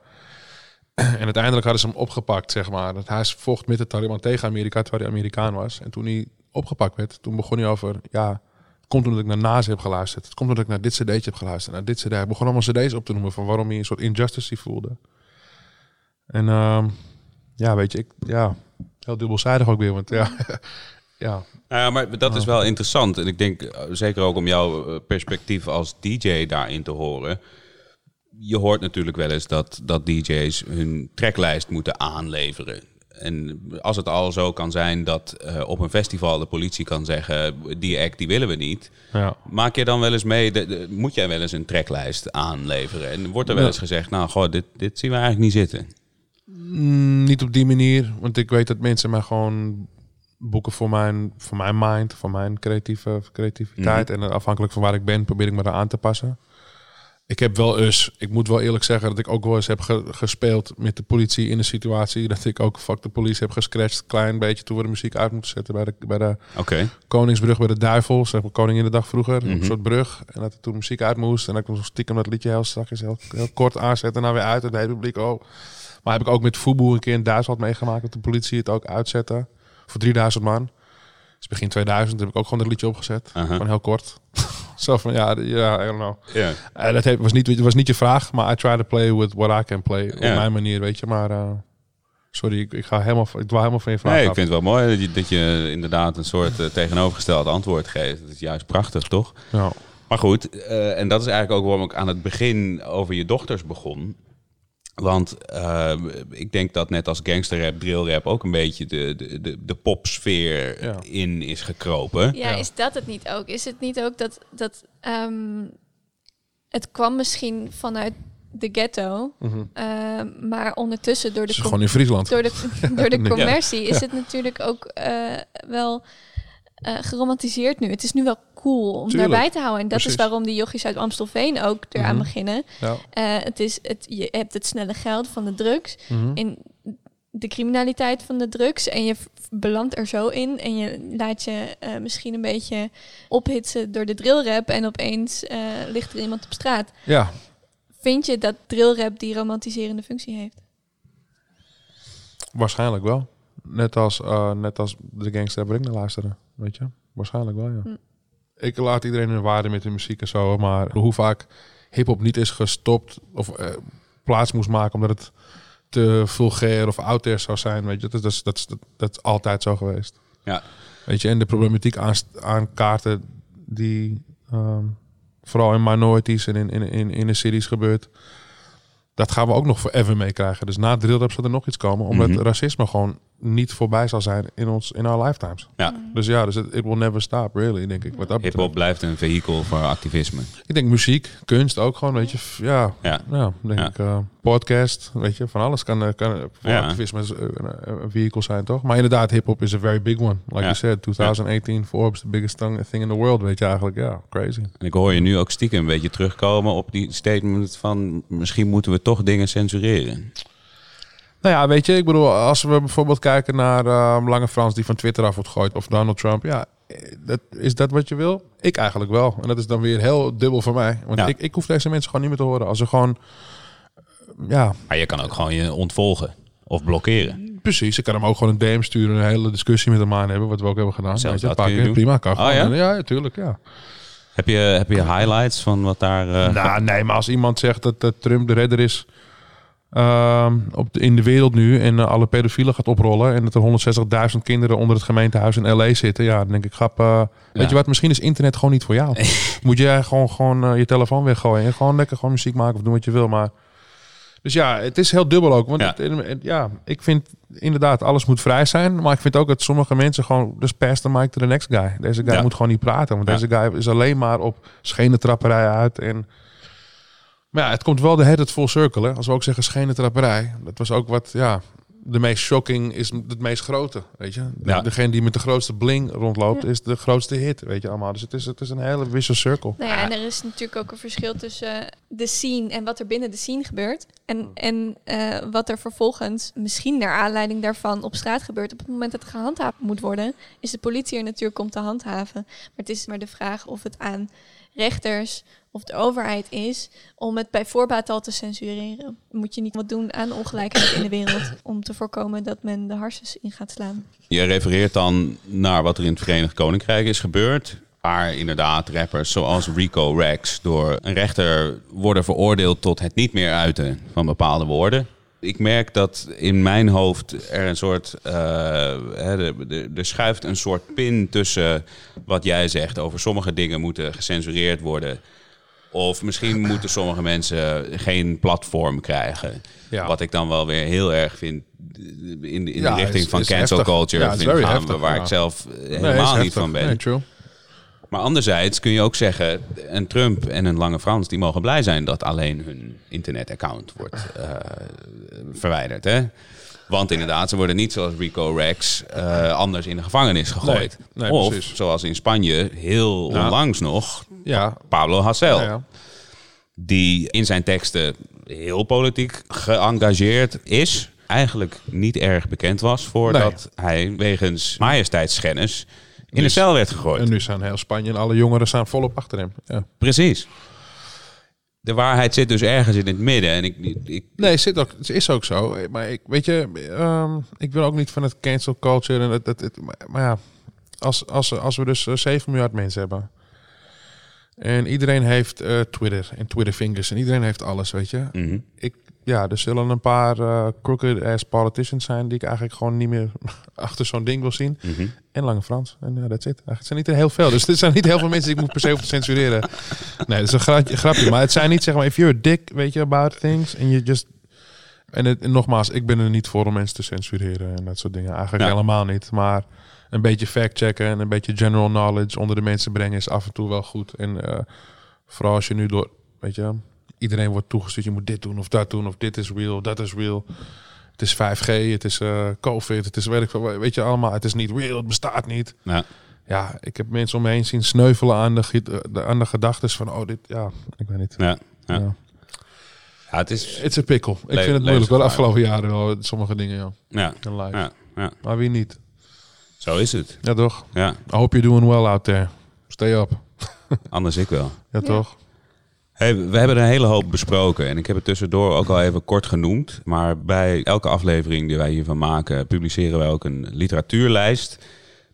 C: En uiteindelijk hadden ze hem opgepakt, zeg maar. Dat hij vocht met de Taliban tegen Amerika, terwijl hij Amerikaan was. En toen hij opgepakt werd, toen begon hij over, ja, het komt omdat ik naar Nazi heb geluisterd. Het komt omdat ik naar dit cd'tje heb geluisterd, naar dit cd. Hij begon allemaal cd's op te noemen van waarom hij een soort injustice voelde. En ehm, ja, weet je, ik, ja, heel dubbelzijdig ook weer, want ja, ja,
B: Nou ja, maar dat is wel interessant. En ik denk eh, zeker ook om jouw eh, perspectief als DJ daarin te horen. Je hoort natuurlijk wel eens dat, dat DJ's hun tracklijst moeten aanleveren. En als het al zo kan zijn dat eh, op een festival de politie kan zeggen: die act die willen we niet.
C: ja.
B: Maak je dan wel eens mee, de, de- moet jij wel eens een tracklijst aanleveren? En wordt er wel eens gezegd: nou, goh, dit, dit zien we eigenlijk niet zitten.
C: Mm, niet op die manier, want ik weet dat mensen mij gewoon boeken voor mijn, voor mijn mind, voor mijn creatieve creativiteit. En afhankelijk van waar ik ben, probeer ik me daar aan te passen. Ik heb wel eens, ik moet wel eerlijk zeggen dat ik ook wel eens heb ge- gespeeld met de politie in een situatie dat ik ook fuck de politie heb gescratcht, klein beetje toen we de muziek uit moeten zetten bij de, bij de. Koningsbrug bij de Duivel, zeg maar Koningin de dag vroeger,
B: Mhm.
C: een soort brug. En dat er toen muziek uit moest en dat ik nog stiekem dat liedje heel strakjes heel, heel kort aanzetten en dan weer uit en de hele publiek oh. Maar heb ik ook met Fubu een keer in Duitsland meegemaakt dat de politie het ook uitzette voor 3000 man. Dus begin 2000 heb ik ook gewoon dat liedje opgezet,
B: Aha.
C: gewoon heel kort. Zo van ja, ja, I don't know.
B: Ja.
C: Eh, dat heeft- was, niet, was niet je vraag, maar I try to play with what I can play. Op mijn manier, weet je. Maar eh, sorry, ik, ik, ga helemaal, ik dwaal helemaal van je vraag
B: Nee, ik vind het wel mooi dat je, dat je inderdaad een soort eh, tegenovergesteld antwoord geeft. Dat is juist prachtig, toch?
C: Ja.
B: Maar goed, eh, en dat is eigenlijk ook waarom ik aan het begin over je dochters begon. Want eh, ik denk dat net als gangsterrap, drillrap ook een beetje de, de, de, de popsfeer
C: Ja.
A: in
B: is gekropen.
A: Ja,
C: Ja.
A: is dat het niet ook? Is het niet ook dat, dat ehm, het kwam misschien vanuit de ghetto.
C: Mhm.
A: Eh, maar ondertussen door
C: Het
A: de,
C: is
A: com-
C: gewoon in Friesland.
A: door de, door de commercie is het natuurlijk ook eh, wel eh, geromantiseerd nu. Het is nu wel cool om
C: Tuurlijk.
A: daarbij te houden. En dat
C: Precies.
A: is waarom die jochies uit Amstelveen ook eraan
C: Mhm.
A: beginnen.
C: Ja.
A: Eh, het is het, je hebt het snelle geld van de drugs.
C: Mhm.
A: in de criminaliteit van de drugs en je belandt er zo in en je laat je eh, misschien een beetje ophitsen door de drillrap en opeens ligt er iemand op straat.
C: ja,
A: Vind je dat drillrap die romantiserende functie heeft?
C: waarschijnlijk wel. Net als, net als de gangster waar ik naar luisterde. Weet je? Waarschijnlijk wel, ja.
A: Hm.
C: Ik laat iedereen hun waarde met de muziek en zo. Maar hoe vaak hip-hop niet is gestopt of eh, plaats moest maken omdat het te vulgair of out there zou zijn. Weet je, dat, is- dat, is- dat, dat is altijd zo geweest.
B: Ja.
C: Weet je, en de problematiek aan, aan kaarten die ehm, vooral in minorities en in, in, in, in de cities gebeurt. Dat gaan we ook nog forever meekrijgen. Dus na drill zal er nog iets komen. Omdat
B: Mhm.
C: racisme gewoon niet voorbij zal zijn in, ons, in our lifetimes.
B: Ja.
C: Dus ja, dus it, it will never stop, really, denk ik. Wat dat
B: Hip-hop blijft een vehikel voor activisme.
C: Ik denk muziek, kunst ook gewoon, weet je. Ja,
B: Ja.
C: ja denk
B: Ja.
C: ik. eh, podcast, weet je, van alles kan, eh, kan eh, voor
B: Ja.
C: activisme is, een, vehicle zijn, toch? Maar inderdaad, hip-hop is a very big one. Like
B: Ja.
C: you said, 2018 Forbes, the biggest thing thing in the world, weet je eigenlijk. Ja, crazy.
B: En ik hoor je nu ook stiekem een beetje terugkomen op die statement van misschien moeten we toch dingen censureren.
C: Nou ja, weet je, ik bedoel, als we bijvoorbeeld kijken naar eh, Lange Frans die van Twitter af wordt gegooid, of Donald Trump, ja, dat, is dat wat je wil? Ik eigenlijk wel. En dat is dan weer heel dubbel voor mij. Want
B: Ja.
C: ik, ik hoef deze mensen gewoon niet meer te horen. Als ze gewoon, eh, ja,
B: Maar je kan ook gewoon je ontvolgen of blokkeren.
C: Precies, ik kan hem ook gewoon een DM sturen, een hele discussie met hem aan hebben, wat we ook hebben gedaan.
B: Zelfs dat
C: een paar
B: je.
C: Prima, kan
B: Oh, ja?
C: ja, tuurlijk, ja.
B: Heb je, heb je highlights van wat daar... eh,
C: nou, nee, maar als iemand zegt dat, dat Trump de redder is ehm, op de, in de wereld nu en eh, alle pedofielen gaat oprollen en dat er 160.000 kinderen onder het gemeentehuis in L.A. zitten, ja, dan denk ik, grap, eh, weet je wat, misschien is internet gewoon niet voor jou. Moet jij gewoon, gewoon eh, je telefoon weggooien en gewoon lekker gewoon muziek maken of doen wat je wil, maar... Dus ja, het is heel dubbel ook. Want
B: Ja.
C: het- het- ja, ik vind inderdaad, alles moet vrij zijn. Maar ik vind ook dat sommige mensen gewoon... Dus pass the mic to the next guy. Deze guy
B: Ja.
C: moet gewoon niet praten. Want
B: Ja.
C: deze guy is alleen maar op schenentrapperij uit. En, maar ja, het komt wel de head het full circle. Hè? Als we ook zeggen schenentrapperij. Dat was ook wat, ja... De meest shocking is het meest grote, weet je.
B: Ja.
C: Degene die met de grootste bling rondloopt, is de grootste hit, weet je allemaal. Dus het is, het is een hele vicious circle.
A: Nou ja, en er is natuurlijk ook een verschil tussen de scene en wat er binnen de scene gebeurt. En, en eh, wat er vervolgens, misschien naar aanleiding daarvan, op straat gebeurt. Op het moment dat het gehandhaafd moet worden, is de politie er natuurlijk om te handhaven. Maar het is maar de vraag of het aan rechters of de overheid is om het bij voorbaat al te censureren. Moet je niet wat doen aan ongelijkheid in de wereld om te voorkomen dat men de harses in gaat slaan.
B: Je refereert dan naar wat er in het Verenigd Koninkrijk is gebeurd. Waar inderdaad rappers zoals Rico Rex door een rechter worden veroordeeld tot het niet meer uiten van bepaalde woorden. Ik merk dat in mijn hoofd er een soort. eh, er schuift een soort pin tussen wat jij zegt over sommige dingen moeten gecensureerd worden. Of misschien moeten sommige mensen geen platform krijgen.
C: Ja.
B: Wat ik dan wel weer heel erg vind in, in
C: Ja,
B: de richting
C: is-
B: van
C: is
B: cancel
C: heftig.
B: culture
C: Ja,
B: vind gaan,
C: heftig,
B: waar ik zelf eh,
C: Nee,
B: helemaal niet
C: heftig.
B: van ben.
C: Nee, true.
B: Maar anderzijds kun je ook zeggen, een Trump en een Lange Frans... die mogen blij zijn dat alleen hun internetaccount wordt eh, verwijderd. Hè? Want inderdaad, ze worden niet zoals Rico Rex eh, anders in de gevangenis gegooid.
C: Nee, nee,
B: of
C: precies.
B: zoals in Spanje heel onlangs nog,
C: Ja,
B: Pablo
C: ja, ja.
B: Die in zijn teksten heel politiek geëngageerd is. Eigenlijk niet erg bekend was voordat hij wegens majesteitsschennis in de
C: Dus-
B: cel werd gegooid.
C: En nu zijn heel Spanje en alle jongeren staan volop achter hem. Ja.
B: Precies. De waarheid zit dus ergens in het midden. En ik, ik,
C: Nee, het, zit ook, het is ook zo. Maar ik, weet je, ehm, ik ben ook niet van het cancel culture. En het, het, het- maar- maar ja, als, als, als we dus eh, 7 miljard mensen hebben. En iedereen heeft eh, Twitter en Twitter fingers. En iedereen heeft alles, weet je.
B: Mhm.
C: Ik, ja, er zullen een paar eh, crooked ass politicians zijn... die ik eigenlijk gewoon niet meer achter zo'n ding wil zien.
B: Mhm.
C: En Lange Frans. En ja, dat zit. Het zijn niet heel veel. Dus dit zijn niet heel veel mensen die ik moet per se hoeven te censureren. Nee, dat is een grapje, grapje. Maar het zijn niet, zeg maar, if you're a dick, weet je, about things. En je just... En, het, en nogmaals, ik ben er niet voor om mensen te censureren en dat soort dingen. Eigenlijk
B: Ja.
C: helemaal niet. Maar een beetje fact-checken en een beetje general knowledge onder de mensen brengen is af en toe wel goed. En eh, vooral als je nu door, weet je, iedereen wordt toegestuurd. Je moet dit doen of dat doen of dit is real, dat is real. Het is 5G, het is eh, COVID, het is ik veel. Weet je allemaal, het is niet real, het bestaat niet.
B: Ja.
C: Ja, ik heb mensen om me heen zien sneuvelen aan de, de, aan de gedachtes van, oh dit, ja, ik weet niet.
B: Ja. Ja.
C: Ja.
B: Ja, het is...
C: A pickle. Ik vind het moeilijk wel afgelopen jaren wel, sommige dingen, ja.
B: Ja. Ja.
C: Maar wie niet?
B: Zo is het.
C: Ja, toch?
B: Ja.
C: I hope you're doing well out there. Stay up.
B: Anders ik wel.
C: Ja, toch?
B: Hey, we hebben er een hele hoop besproken en ik heb het tussendoor ook al even kort genoemd. Maar bij elke aflevering die wij hiervan maken, publiceren wij ook een literatuurlijst.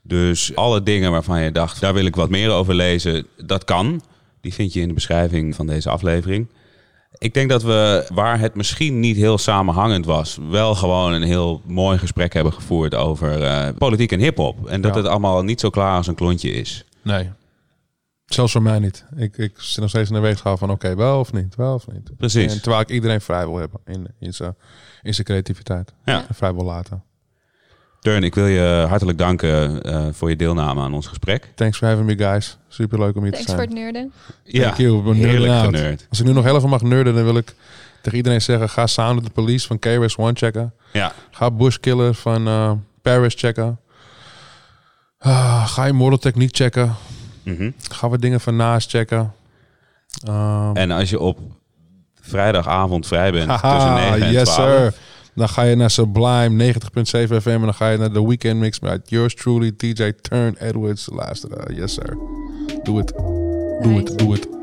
B: Dus alle dingen waarvan je dacht, daar wil ik wat meer over lezen, dat kan. Die vind je in de beschrijving van deze aflevering. Ik denk dat we, waar het misschien niet heel samenhangend was, wel gewoon een heel mooi gesprek hebben gevoerd over eh, politiek en hip-hop. En dat
C: Ja.
B: het allemaal niet zo klaar als een klontje is.
C: Nee. Zelfs voor mij niet. Ik, ik zit nog steeds in de weegschaal van oké, wel of niet, wel of niet.
B: Precies.
C: En terwijl ik iedereen vrij wil hebben in, in zijn in zijn creativiteit.
B: Ja.
C: En vrij wil laten.
B: Turn, ik wil je hartelijk danken eh, voor je deelname aan ons gesprek.
C: Thanks for having me, guys. Super leuk om hier
A: Thanks
C: te
A: voor
C: zijn.
A: het nerden.
C: Thank you. Ik ben
B: heerlijk generd.
C: Als ik nu nog heel even mag nerden, dan wil ik tegen iedereen zeggen: ga Sound of the Police van KRS One checken.
B: Ja,
C: Ga Bushkiller van eh, Paris checken. Ah, ga Immortal Technique checken.
B: mhm.
C: Ga wat dingen van Naast checken. Ehm,
B: En als je op vrijdagavond vrij bent tussen
C: haha,
B: 9 en
C: yes
B: 12.
C: sir. Dan ga je naar Sublime 90.7 FM en dan ga je naar de Weekend Mix met yours truly DJ Turn Edwards luisteren. Yes sir. Doe het. Doe het. Doe het.